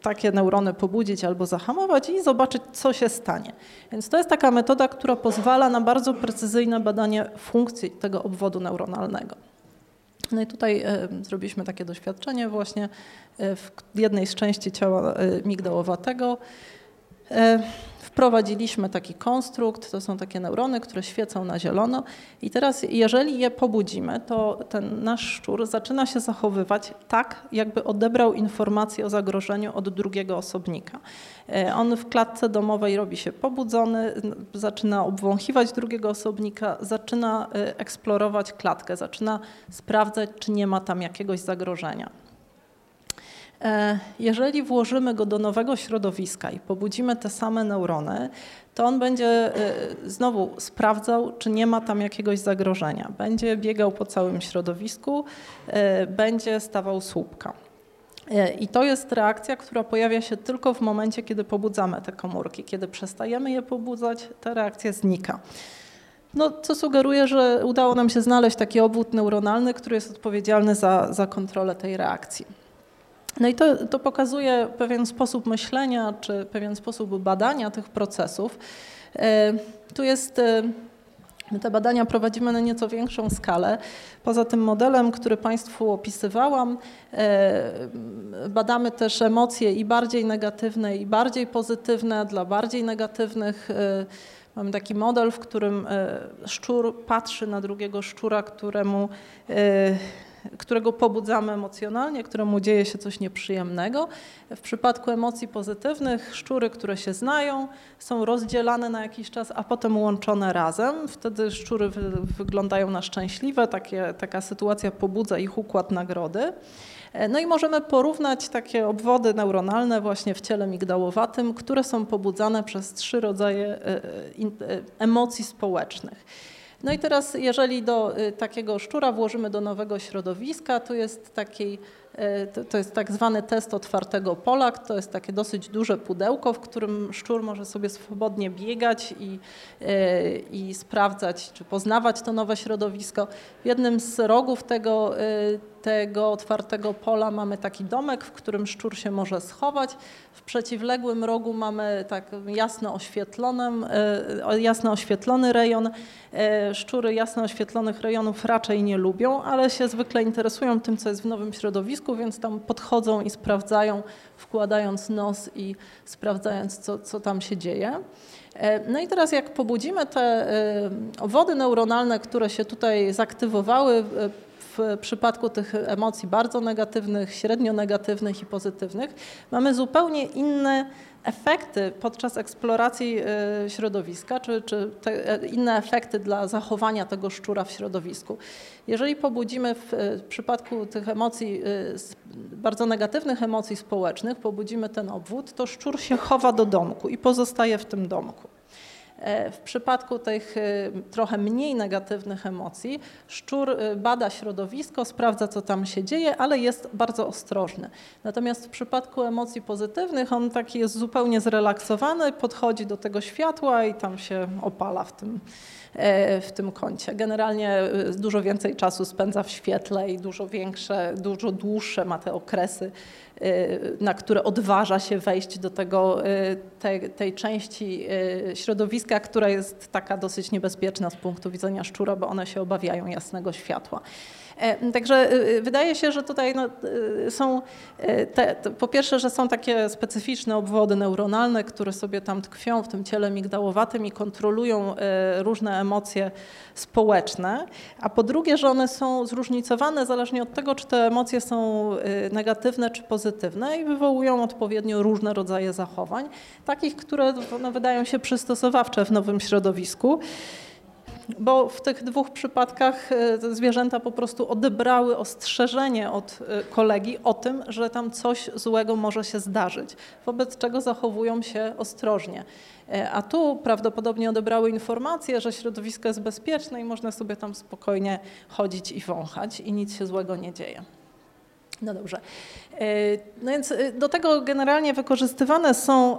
S1: takie neurony pobudzić albo zahamować i zobaczyć, co się stanie. Więc to jest taka metoda, która pozwala na bardzo precyzyjne badanie funkcji tego obwodu neuronalnego. No i tutaj zrobiliśmy takie doświadczenie właśnie w jednej z części ciała migdałowatego. E, wprowadziliśmy taki konstrukt, to są takie neurony, które świecą na zielono i teraz jeżeli je pobudzimy, to ten nasz szczur zaczyna się zachowywać tak, jakby odebrał informację o zagrożeniu od drugiego osobnika. E, on w klatce domowej robi się pobudzony, zaczyna obwąchiwać drugiego osobnika, zaczyna e, eksplorować klatkę, zaczyna sprawdzać, czy nie ma tam jakiegoś zagrożenia. E, jeżeli włożymy go do nowego środowiska i pobudzimy te same neurony, to on będzie e, znowu sprawdzał, czy nie ma tam jakiegoś zagrożenia. Będzie biegał po całym środowisku, e, będzie stawał słupka. I to jest reakcja, która pojawia się tylko w momencie, kiedy pobudzamy te komórki. Kiedy przestajemy je pobudzać, ta reakcja znika. No, co sugeruje, że udało nam się znaleźć taki obwód neuronalny, który jest odpowiedzialny za, za kontrolę tej reakcji. No i to, to pokazuje pewien sposób myślenia, czy pewien sposób badania tych procesów. E, tu jest e, My te badania prowadzimy na nieco większą skalę. Poza tym modelem, który Państwu opisywałam, e, badamy też emocje i bardziej negatywne, i bardziej pozytywne. Dla bardziej negatywnych mamy taki model, w którym szczur patrzy na drugiego szczura, któremu którego pobudzamy emocjonalnie, któremu dzieje się coś nieprzyjemnego. W przypadku emocji pozytywnych szczury, które się znają, są rozdzielane na jakiś czas, a potem łączone razem. Wtedy szczury wy wyglądają na szczęśliwe, Takie, taka sytuacja pobudza ich układ nagrody. No i możemy porównać takie obwody neuronalne właśnie w ciele migdałowatym, które są pobudzane przez trzy rodzaje e, e, e, emocji społecznych. No i teraz, jeżeli do y, takiego szczura włożymy do nowego środowiska, to jest taki E, to, to, jest tak zwany test otwartego pola. To jest takie dosyć duże pudełko, w którym szczur może sobie swobodnie biegać i, e, i sprawdzać, czy poznawać to nowe środowisko. W jednym z rogów tego, e, tego otwartego pola mamy taki domek, w którym szczur się może schować. W przeciwległym rogu mamy tak jasno, oświetlonym, jasno oświetlony rejon. Szczury jasno oświetlonych rejonów raczej nie lubią, ale się zwykle interesują tym, co jest w nowym środowisku więc tam podchodzą i sprawdzają, wkładając nos i sprawdzając, co, co tam się dzieje. E, no i teraz jak pobudzimy te e, wody neuronalne, które się tutaj zaktywowały e, w przypadku tych emocji bardzo negatywnych, średnio negatywnych i pozytywnych, mamy zupełnie inne efekty podczas eksploracji e, środowiska, czy, czy e, inne efekty dla zachowania tego szczura w środowisku. Jeżeli pobudzimy w e, przypadku tych emocji, bardzo negatywnych emocji społecznych, pobudzimy ten obwód, to szczur się chowa do domku i pozostaje w tym domku. E, w przypadku tych e, trochę mniej negatywnych emocji, szczur e, bada środowisko, sprawdza, co tam się dzieje, ale jest bardzo ostrożny. Natomiast w przypadku emocji pozytywnych, on taki jest zupełnie zrelaksowany, podchodzi do tego światła i tam się opala w tym w tym kącie. Generalnie dużo więcej czasu spędza w świetle i dużo większe, dużo dłuższe ma te okresy na które odważa się wejść do tego, y, tej, tej części y, środowiska, która jest taka dosyć niebezpieczna z punktu widzenia szczura, bo one się obawiają jasnego światła. E, także wydaje się, że tutaj no, są te, po pierwsze, że są takie specyficzne obwody neuronalne, które sobie tam tkwią w tym ciele migdałowatym i kontrolują różne emocje społeczne, a po drugie, że one są zróżnicowane zależnie od tego, czy te emocje są negatywne czy pozytywne i wywołują odpowiednio różne rodzaje zachowań, takich, które no, wydają się przystosowawcze w nowym środowisku bo w tych dwóch przypadkach e, zwierzęta po prostu odebrały ostrzeżenie od e, kolegi o tym, że tam coś złego może się zdarzyć, wobec czego zachowują się ostrożnie. E, a tu prawdopodobnie odebrały informację, że środowisko jest bezpieczne i można sobie tam spokojnie chodzić i wąchać i nic się złego nie dzieje. No dobrze. No więc do tego generalnie wykorzystywane są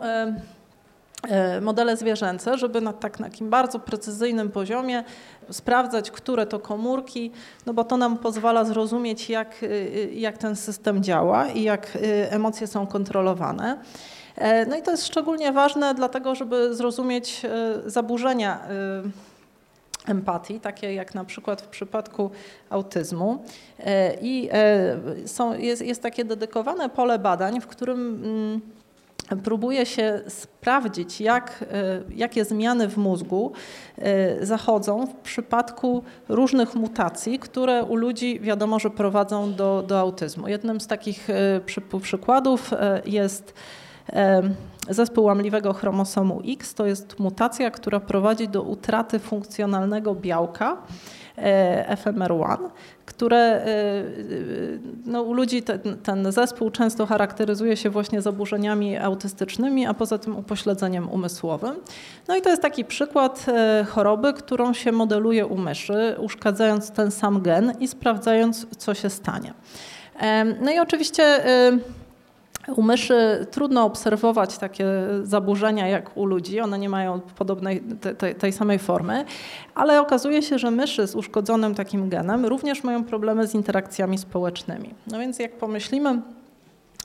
S1: modele zwierzęce, żeby na tak na takim bardzo precyzyjnym poziomie sprawdzać, które to komórki, no bo to nam pozwala zrozumieć, jak, jak ten system działa i jak emocje są kontrolowane. No i to jest szczególnie ważne dlatego, żeby zrozumieć zaburzenia empatii, takie jak na przykład w przypadku autyzmu. E, I e, są, jest, jest takie dedykowane pole badań, w którym mm, próbuje się sprawdzić, jak, e, jakie zmiany w mózgu zachodzą w przypadku różnych mutacji, które u ludzi wiadomo, że prowadzą do, do autyzmu. Jednym z takich przykładów jest Zespół łamliwego chromosomu X to jest mutacja, która prowadzi do utraty funkcjonalnego białka e, FMR1, które e, no, u ludzi ten, ten zespół często charakteryzuje się właśnie zaburzeniami autystycznymi, a poza tym upośledzeniem umysłowym. No i to jest taki przykład e, choroby, którą się modeluje u myszy, uszkadzając ten sam gen i sprawdzając, co się stanie. No i oczywiście U myszy trudno obserwować takie zaburzenia jak u ludzi, one nie mają podobnej, tej, tej samej formy, ale okazuje się, że myszy z uszkodzonym takim genem również mają problemy z interakcjami społecznymi. No więc jak pomyślimy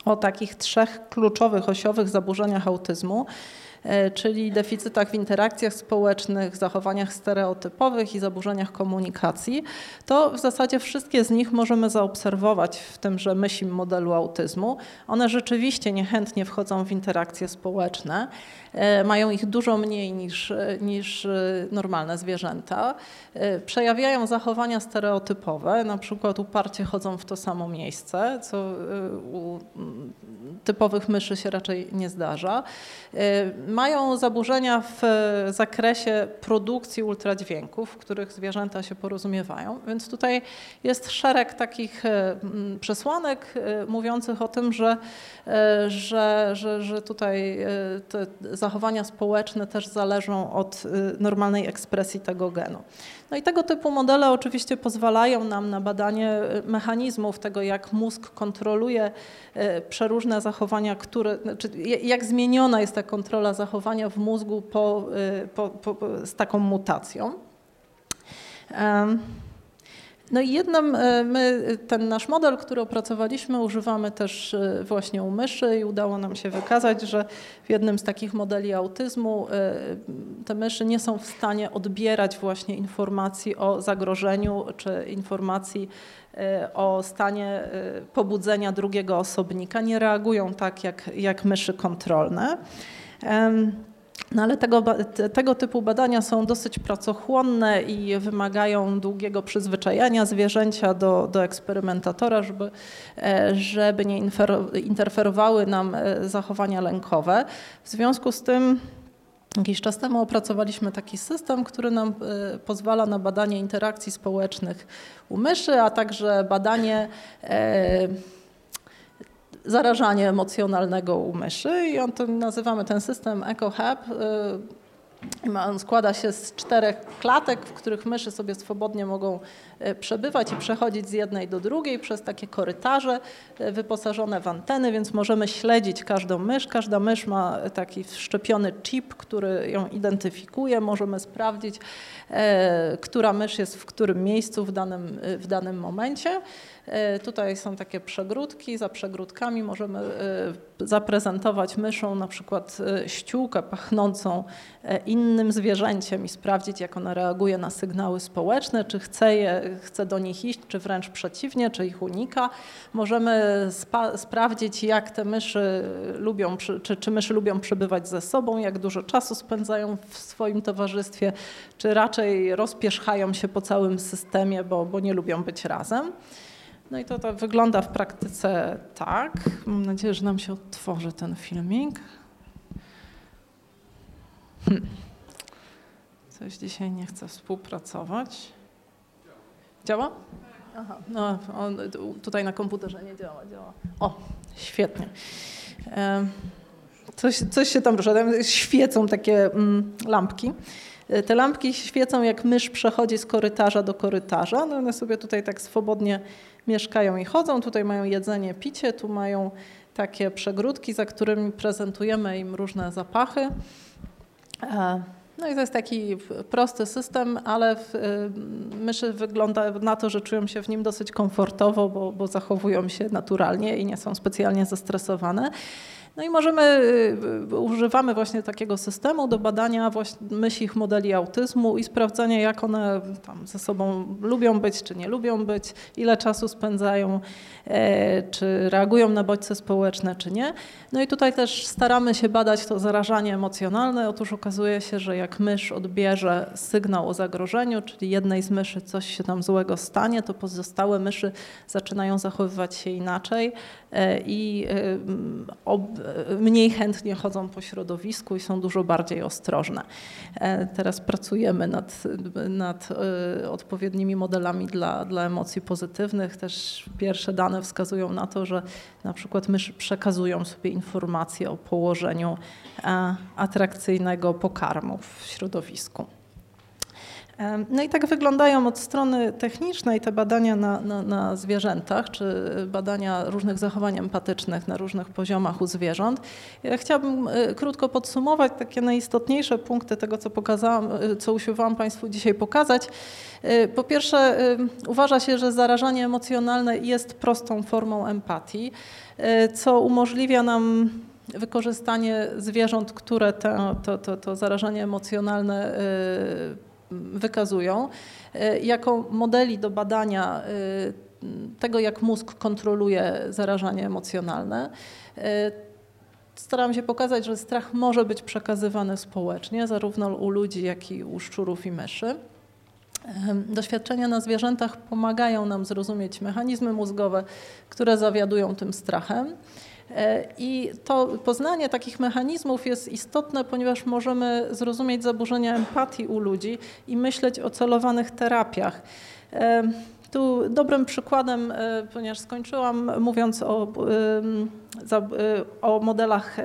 S1: o takich trzech kluczowych, osiowych zaburzeniach autyzmu, czyli deficytach w interakcjach społecznych, zachowaniach stereotypowych i zaburzeniach komunikacji, to w zasadzie wszystkie z nich możemy zaobserwować w tymże myślim modelu autyzmu. One rzeczywiście niechętnie wchodzą w interakcje społeczne, e, mają ich dużo mniej niż, niż e, normalne zwierzęta, przejawiają zachowania stereotypowe, na przykład uparcie chodzą w to samo miejsce, co u typowych myszy się raczej nie zdarza mają zaburzenia w zakresie produkcji ultradźwięków, w których zwierzęta się porozumiewają. Więc tutaj jest szereg takich e, przesłanek e, mówiących o tym, że, e, że, że, że tutaj te zachowania społeczne też zależą od normalnej ekspresji tego genu. No i tego typu modele oczywiście pozwalają nam na badanie mechanizmów tego, jak mózg kontroluje przeróżne zachowania, które, znaczy jak zmieniona jest ta kontrola zachowania w mózgu po, y, po, po, z taką mutacją. No i jednym, y, my ten nasz model, który opracowaliśmy, używamy też y, właśnie u myszy i udało nam się wykazać, że w jednym z takich modeli autyzmu te myszy nie są w stanie odbierać właśnie informacji o zagrożeniu czy informacji o stanie pobudzenia drugiego osobnika. Nie reagują tak jak, jak myszy kontrolne. No ale tego, tego typu badania są dosyć pracochłonne i wymagają długiego przyzwyczajenia zwierzęcia do, do eksperymentatora, żeby, e, żeby nie interferowały nam e, zachowania lękowe. W związku z tym Jakiś czas temu opracowaliśmy taki system, który nam e, pozwala na badanie interakcji społecznych u myszy, a także badanie zarażanie emocjonalnego u myszy i on to nazywamy ten system EcoHub. Y, on składa się z czterech klatek, w których myszy sobie swobodnie mogą y, przebywać i przechodzić z jednej do drugiej przez takie korytarze y, wyposażone w anteny, więc możemy śledzić każdą mysz. Każda mysz ma taki wszczepiony chip, który ją identyfikuje. Możemy sprawdzić, która mysz jest w którym miejscu w danym, w danym momencie. E, tutaj są takie przegródki. Za przegródkami możemy e, zaprezentować myszą na przykład e, ściółkę pachnącą innym zwierzęciem i sprawdzić, jak ona reaguje na sygnały społeczne, czy chce, je, chce do nich iść, czy wręcz przeciwnie, czy ich unika. Możemy sprawdzić, jak te myszy lubią, czy, czy myszy lubią przebywać ze sobą, jak dużo czasu spędzają w swoim towarzystwie, czy raczej rozpierzchają się po całym systemie, bo, bo nie lubią być razem. No i to, to wygląda w praktyce tak. Mam nadzieję, że nam się odtworzy ten filmik. Hm. Coś dzisiaj nie chce współpracować. Działa? Aha, no on, tutaj na komputerze nie działa, działa. O, świetnie. Coś, coś się tam rusza, tam świecą takie mm, lampki. E, te lampki świecą jak mysz przechodzi z korytarza do korytarza. No one sobie tutaj tak swobodnie mieszkają i chodzą. Tutaj mają jedzenie, picie, tu mają takie przegródki, za którymi prezentujemy im różne zapachy. E, no i to jest taki prosty system, ale w, y, myszy wygląda na to, że czują się w nim dosyć komfortowo, bo, bo zachowują się naturalnie i nie są specjalnie zestresowane. No i możemy, y, używamy właśnie takiego systemu do badania właśnie myślich modeli autyzmu i sprawdzania, jak one tam ze sobą lubią być, czy nie lubią być, ile czasu spędzają, e, czy reagują na bodźce społeczne, czy nie. No i tutaj też staramy się badać to zarażanie emocjonalne. Otóż okazuje się, że jak mysz odbierze sygnał o zagrożeniu, czyli jednej z myszy coś się tam złego stanie, to pozostałe myszy zaczynają zachowywać się inaczej i e, mniej chętnie chodzą po środowisku i są dużo bardziej ostrożne. E, teraz pracujemy nad, nad e, odpowiednimi modelami dla, dla emocji pozytywnych. Też pierwsze dane wskazują na to, że na przykład myszy przekazują sobie informacje o położeniu e, atrakcyjnego pokarmu w środowisku. No i tak wyglądają od strony technicznej te badania na, na, na, zwierzętach, czy badania różnych zachowań empatycznych na różnych poziomach u zwierząt. Ja chciałabym e, krótko podsumować takie najistotniejsze punkty tego, co pokazałam, e, co usiłowałam Państwu dzisiaj pokazać. E, po pierwsze, uważa się, że zarażanie emocjonalne jest prostą formą empatii, co umożliwia nam wykorzystanie zwierząt, które te, to, to, to zarażenie emocjonalne wykazują, e, jako modeli do badania e, tego, jak mózg kontroluje zarażanie emocjonalne. E, staram się pokazać, że strach może być przekazywany społecznie, zarówno u ludzi, jak i u szczurów i myszy. Doświadczenia na zwierzętach pomagają nam zrozumieć mechanizmy mózgowe, które zawiadują tym strachem. E, I to poznanie takich mechanizmów jest istotne, ponieważ możemy zrozumieć zaburzenia empatii u ludzi i myśleć o celowanych terapiach. E, tu dobrym przykładem, e, ponieważ skończyłam mówiąc o, o modelach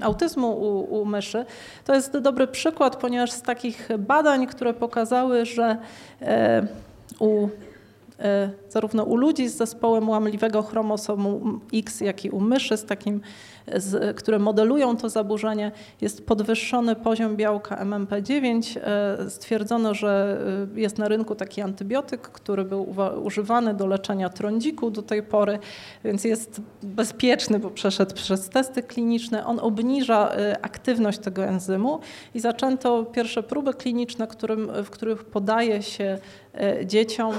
S1: autyzmu u, u, myszy, to jest dobry przykład, ponieważ z takich badań, które pokazały, że u zarówno u ludzi z zespołem łamliwego chromosomu X, jak i u myszy z takim z, które modelują to zaburzenie, jest podwyższony poziom białka MMP9. E, stwierdzono, że e, jest na rynku taki antybiotyk, który był używany do leczenia trądziku do tej pory, więc jest bezpieczny, bo przeszedł przez testy kliniczne. On obniża e, aktywność tego enzymu i zaczęto pierwsze próby kliniczne, którym, w których podaje się dzieciom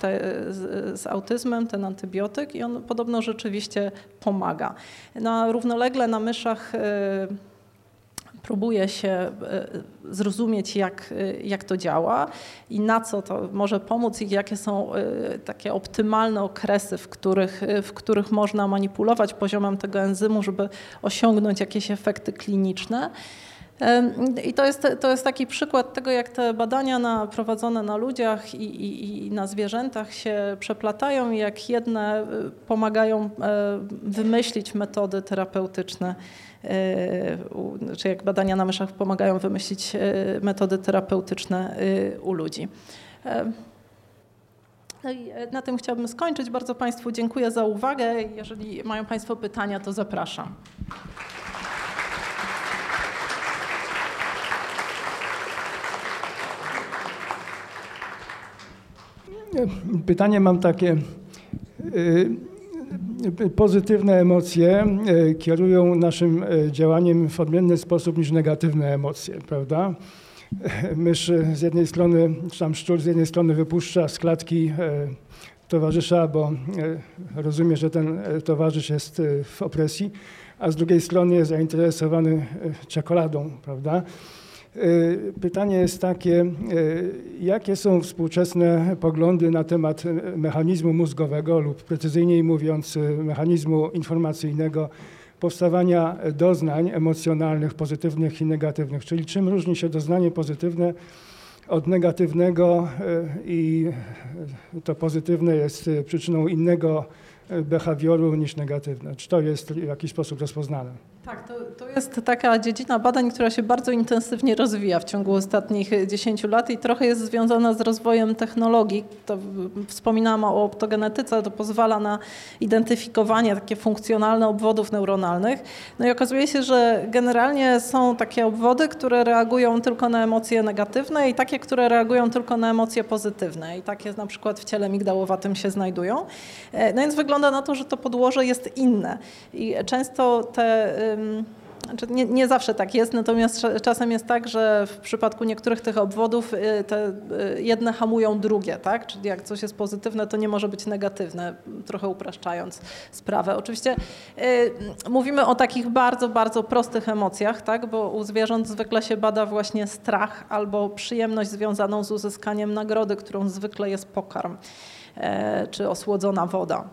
S1: te, z, z, autyzmem ten antybiotyk i on podobno rzeczywiście pomaga. No, równolegle na myszach e, próbuje się e, zrozumieć, jak, e, jak to działa i na co to może pomóc i jakie są takie optymalne okresy, w których, w których można manipulować poziomem tego enzymu, żeby osiągnąć jakieś efekty kliniczne. I to jest, to jest taki przykład tego, jak te badania na, prowadzone na ludziach i, i, i, na zwierzętach się przeplatają i jak jedne y, pomagają e, wymyślić metody terapeutyczne, e, czy jak badania na myszach pomagają wymyślić e, metody terapeutyczne u ludzi. No i na tym chciałabym skończyć. Bardzo Państwu dziękuję za uwagę. Jeżeli mają Państwo pytania, to zapraszam.
S2: Pytanie mam takie. Y, pozytywne emocje y, kierują naszym y, działaniem w odmienny sposób niż negatywne emocje, prawda? Mysz z jednej strony, czy tam szczur z jednej strony wypuszcza z klatki towarzysza, bo rozumie, że ten towarzysz jest w opresji, a z drugiej strony jest zainteresowany czekoladą, prawda? Y, pytanie jest takie, y, jakie są współczesne poglądy na temat mechanizmu mózgowego lub precyzyjniej mówiąc mechanizmu informacyjnego powstawania doznań emocjonalnych, pozytywnych i negatywnych, czyli czym różni się doznanie pozytywne od negatywnego y, i to pozytywne jest przyczyną innego behawioru niż negatywne. Czy to jest w jakiś sposób rozpoznane?
S1: Tak, to, to jest taka dziedzina badań, która się bardzo intensywnie rozwija w ciągu ostatnich 10 lat i trochę jest związana z rozwojem technologii. To wspominałam o optogenetyce, to pozwala na identyfikowanie takie funkcjonalne obwodów neuronalnych. No i okazuje się, że generalnie są takie obwody, które reagują tylko na emocje negatywne i takie, które reagują tylko na emocje pozytywne. I takie na przykład w ciele migdałowatym się znajdują. E, no więc wygląda na to, że to podłoże jest inne. I często te znaczy nie, nie, zawsze tak jest, natomiast czasem jest tak, że w przypadku niektórych tych obwodów y, te y, jedne hamują drugie, tak? Czyli jak coś jest pozytywne, to nie może być negatywne, trochę upraszczając sprawę. Oczywiście y, mówimy o takich bardzo, bardzo prostych emocjach, tak? Bo u zwierząt zwykle się bada właśnie strach albo przyjemność związaną z uzyskaniem nagrody, którą zwykle jest pokarm e, czy osłodzona woda.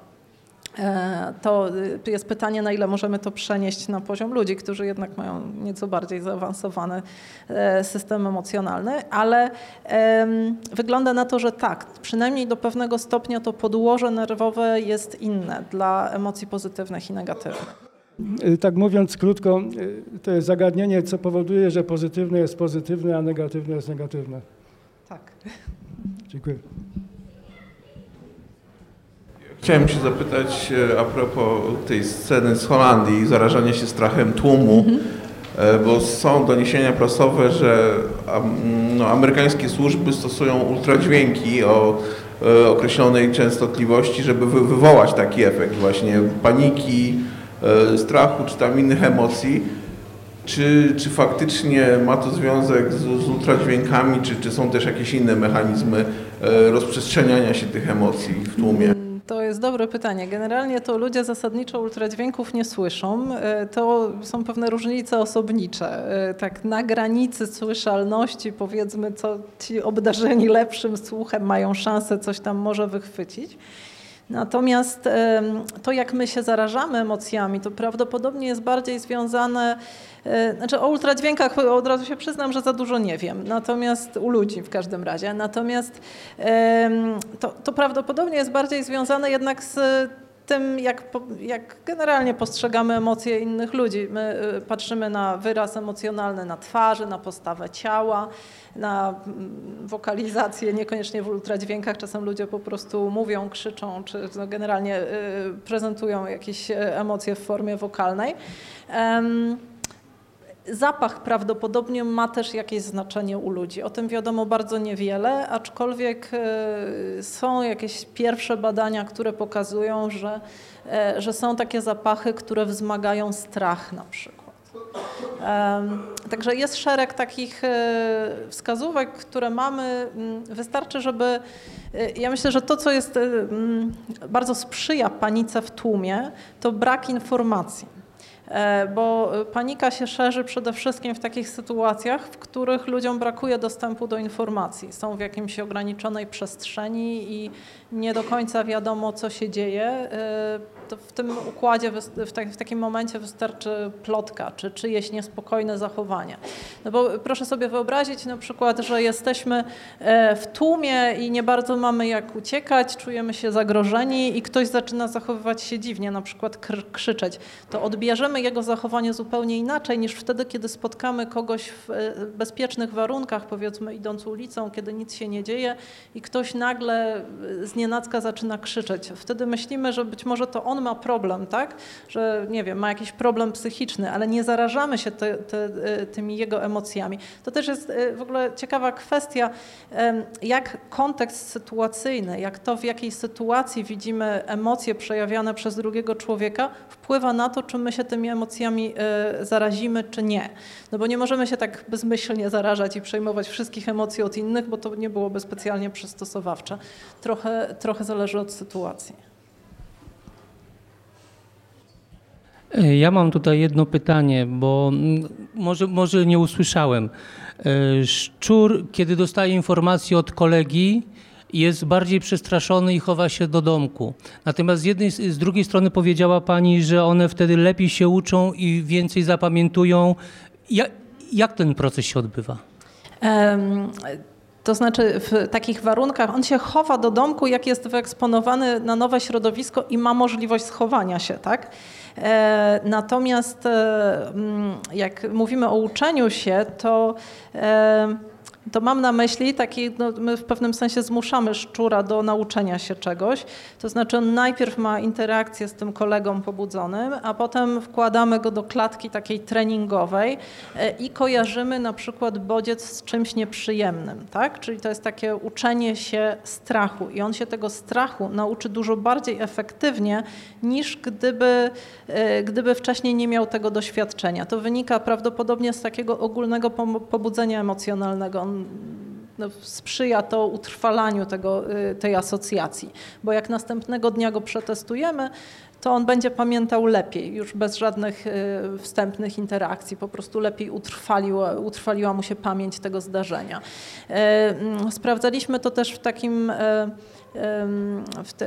S1: E, to y, jest pytanie, na ile możemy to przenieść na poziom ludzi, którzy jednak mają nieco bardziej zaawansowany e, system emocjonalny, ale wygląda na to, że tak, przynajmniej do pewnego stopnia to podłoże nerwowe jest inne dla emocji pozytywnych i negatywnych.
S2: Y, tak mówiąc krótko, y, to jest zagadnienie, co powoduje, że pozytywne jest pozytywne, a negatywne jest negatywne.
S1: Tak.
S2: Dziękuję.
S3: Chciałem się zapytać e, a propos tej sceny z Holandii, zarażania się strachem tłumu, e, bo są doniesienia prasowe, że no, amerykańskie służby stosują ultradźwięki o e, określonej częstotliwości, żeby wy, wywołać taki efekt właśnie paniki, strachu czy tam innych emocji. Czy, czy faktycznie ma to związek z, z ultradźwiękami, czy, czy są też jakieś inne mechanizmy rozprzestrzeniania się tych emocji w tłumie?
S1: Jest dobre pytanie. Generalnie to ludzie zasadniczo ultradźwięków nie słyszą. E, To są pewne różnice osobnicze. E, Tak na granicy słyszalności powiedzmy, co ci obdarzeni lepszym słuchem mają szansę coś tam może wychwycić. Natomiast to, jak my się zarażamy emocjami, to prawdopodobnie jest bardziej związane, e, znaczy o ultradźwiękach od razu się przyznam, że za dużo nie wiem, natomiast u ludzi w każdym razie. Natomiast to, to prawdopodobnie jest bardziej związane jednak z tym, jak, jak generalnie postrzegamy emocje innych ludzi. My y, patrzymy na wyraz emocjonalny na twarzy, na postawę ciała, na mm, wokalizację, niekoniecznie w ultradźwiękach. Czasem ludzie po prostu mówią, krzyczą, czy no, generalnie y, prezentują jakieś y, emocje w formie wokalnej. Em, Zapach prawdopodobnie ma też jakieś znaczenie u ludzi. O tym wiadomo bardzo niewiele, aczkolwiek e, są jakieś pierwsze badania, które pokazują, że, e, że są takie zapachy, które wzmagają strach na przykład. Także jest szereg takich e, wskazówek, które mamy. Mm, Wystarczy, żeby. Ja myślę, że to, co jest mm, bardzo sprzyja panice w tłumie, to brak informacji. E, Bo panika się szerzy przede wszystkim w takich sytuacjach, w których ludziom brakuje dostępu do informacji. Są w jakimś ograniczonej przestrzeni i nie do końca wiadomo, co się dzieje. To w tym układzie, w, tak, w takim momencie wystarczy plotka, czy czyjeś niespokojne zachowanie. No bo proszę sobie wyobrazić na przykład, że jesteśmy e, w tłumie i nie bardzo mamy jak uciekać, czujemy się zagrożeni i ktoś zaczyna zachowywać się dziwnie, na przykład kr- krzyczeć. To odbierzemy jego zachowanie zupełnie inaczej niż wtedy, kiedy spotkamy kogoś w e, bezpiecznych warunkach, powiedzmy idąc ulicą, kiedy nic się nie dzieje i ktoś nagle e, z nienacka zaczyna krzyczeć. Wtedy myślimy, że być może to on ma problem, tak? Że nie wiem, ma jakiś problem psychiczny, ale nie zarażamy się te, te, e, tymi jego emocjami. To też jest e, w ogóle ciekawa kwestia, jak kontekst sytuacyjny, jak to w jakiej sytuacji widzimy emocje przejawiane przez drugiego człowieka, wpływa na to, czy my się tymi emocjami e, zarazimy, czy nie. No bo nie możemy się tak bezmyślnie zarażać i przejmować wszystkich emocji od innych, bo to nie byłoby specjalnie przystosowawcze. Trochę, trochę zależy od sytuacji.
S4: Ja mam tutaj jedno pytanie, bo może, może nie usłyszałem. E, Szczur, kiedy dostaje informację od kolegi, jest bardziej przestraszony i chowa się do domku. Natomiast z, jednej, z drugiej strony powiedziała Pani, że one wtedy lepiej się uczą i więcej zapamiętują. Jak, jak ten proces się odbywa?
S1: Em, To znaczy w takich warunkach on się chowa do domku, jak jest wyeksponowany na nowe środowisko i ma możliwość schowania się, tak? E, Natomiast e, mm, jak mówimy o uczeniu się, to e, to mam na myśli taki, no, my w pewnym sensie zmuszamy szczura do nauczenia się czegoś. To znaczy on najpierw ma interakcję z tym kolegą pobudzonym, a potem wkładamy go do klatki takiej treningowej e, i kojarzymy na przykład bodziec z czymś nieprzyjemnym, tak? Czyli to jest takie uczenie się strachu i on się tego strachu nauczy dużo bardziej efektywnie niż gdyby, e, gdyby wcześniej nie miał tego doświadczenia. To wynika prawdopodobnie z takiego ogólnego pobudzenia emocjonalnego. On no, sprzyja to utrwalaniu tego, y, tej asocjacji, bo jak następnego dnia go przetestujemy, to on będzie pamiętał lepiej, już bez żadnych y, wstępnych interakcji, po prostu lepiej utrwaliła, utrwaliła mu się pamięć tego zdarzenia. Y, mm, Sprawdzaliśmy to też w takim w, te,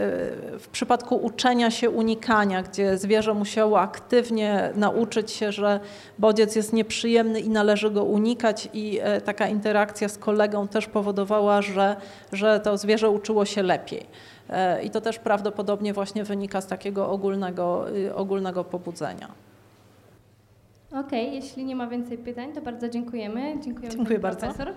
S1: w przypadku uczenia się unikania, gdzie zwierzę musiało aktywnie nauczyć się, że bodziec jest nieprzyjemny i należy go unikać i e, taka interakcja z kolegą też powodowała, że, że to zwierzę uczyło się lepiej. E, I to też prawdopodobnie właśnie wynika z takiego ogólnego, y, ogólnego pobudzenia.
S5: Okej, jeśli nie ma więcej pytań, to bardzo dziękujemy. Dziękujemy
S1: Dziękuję bardzo.
S5: profesor.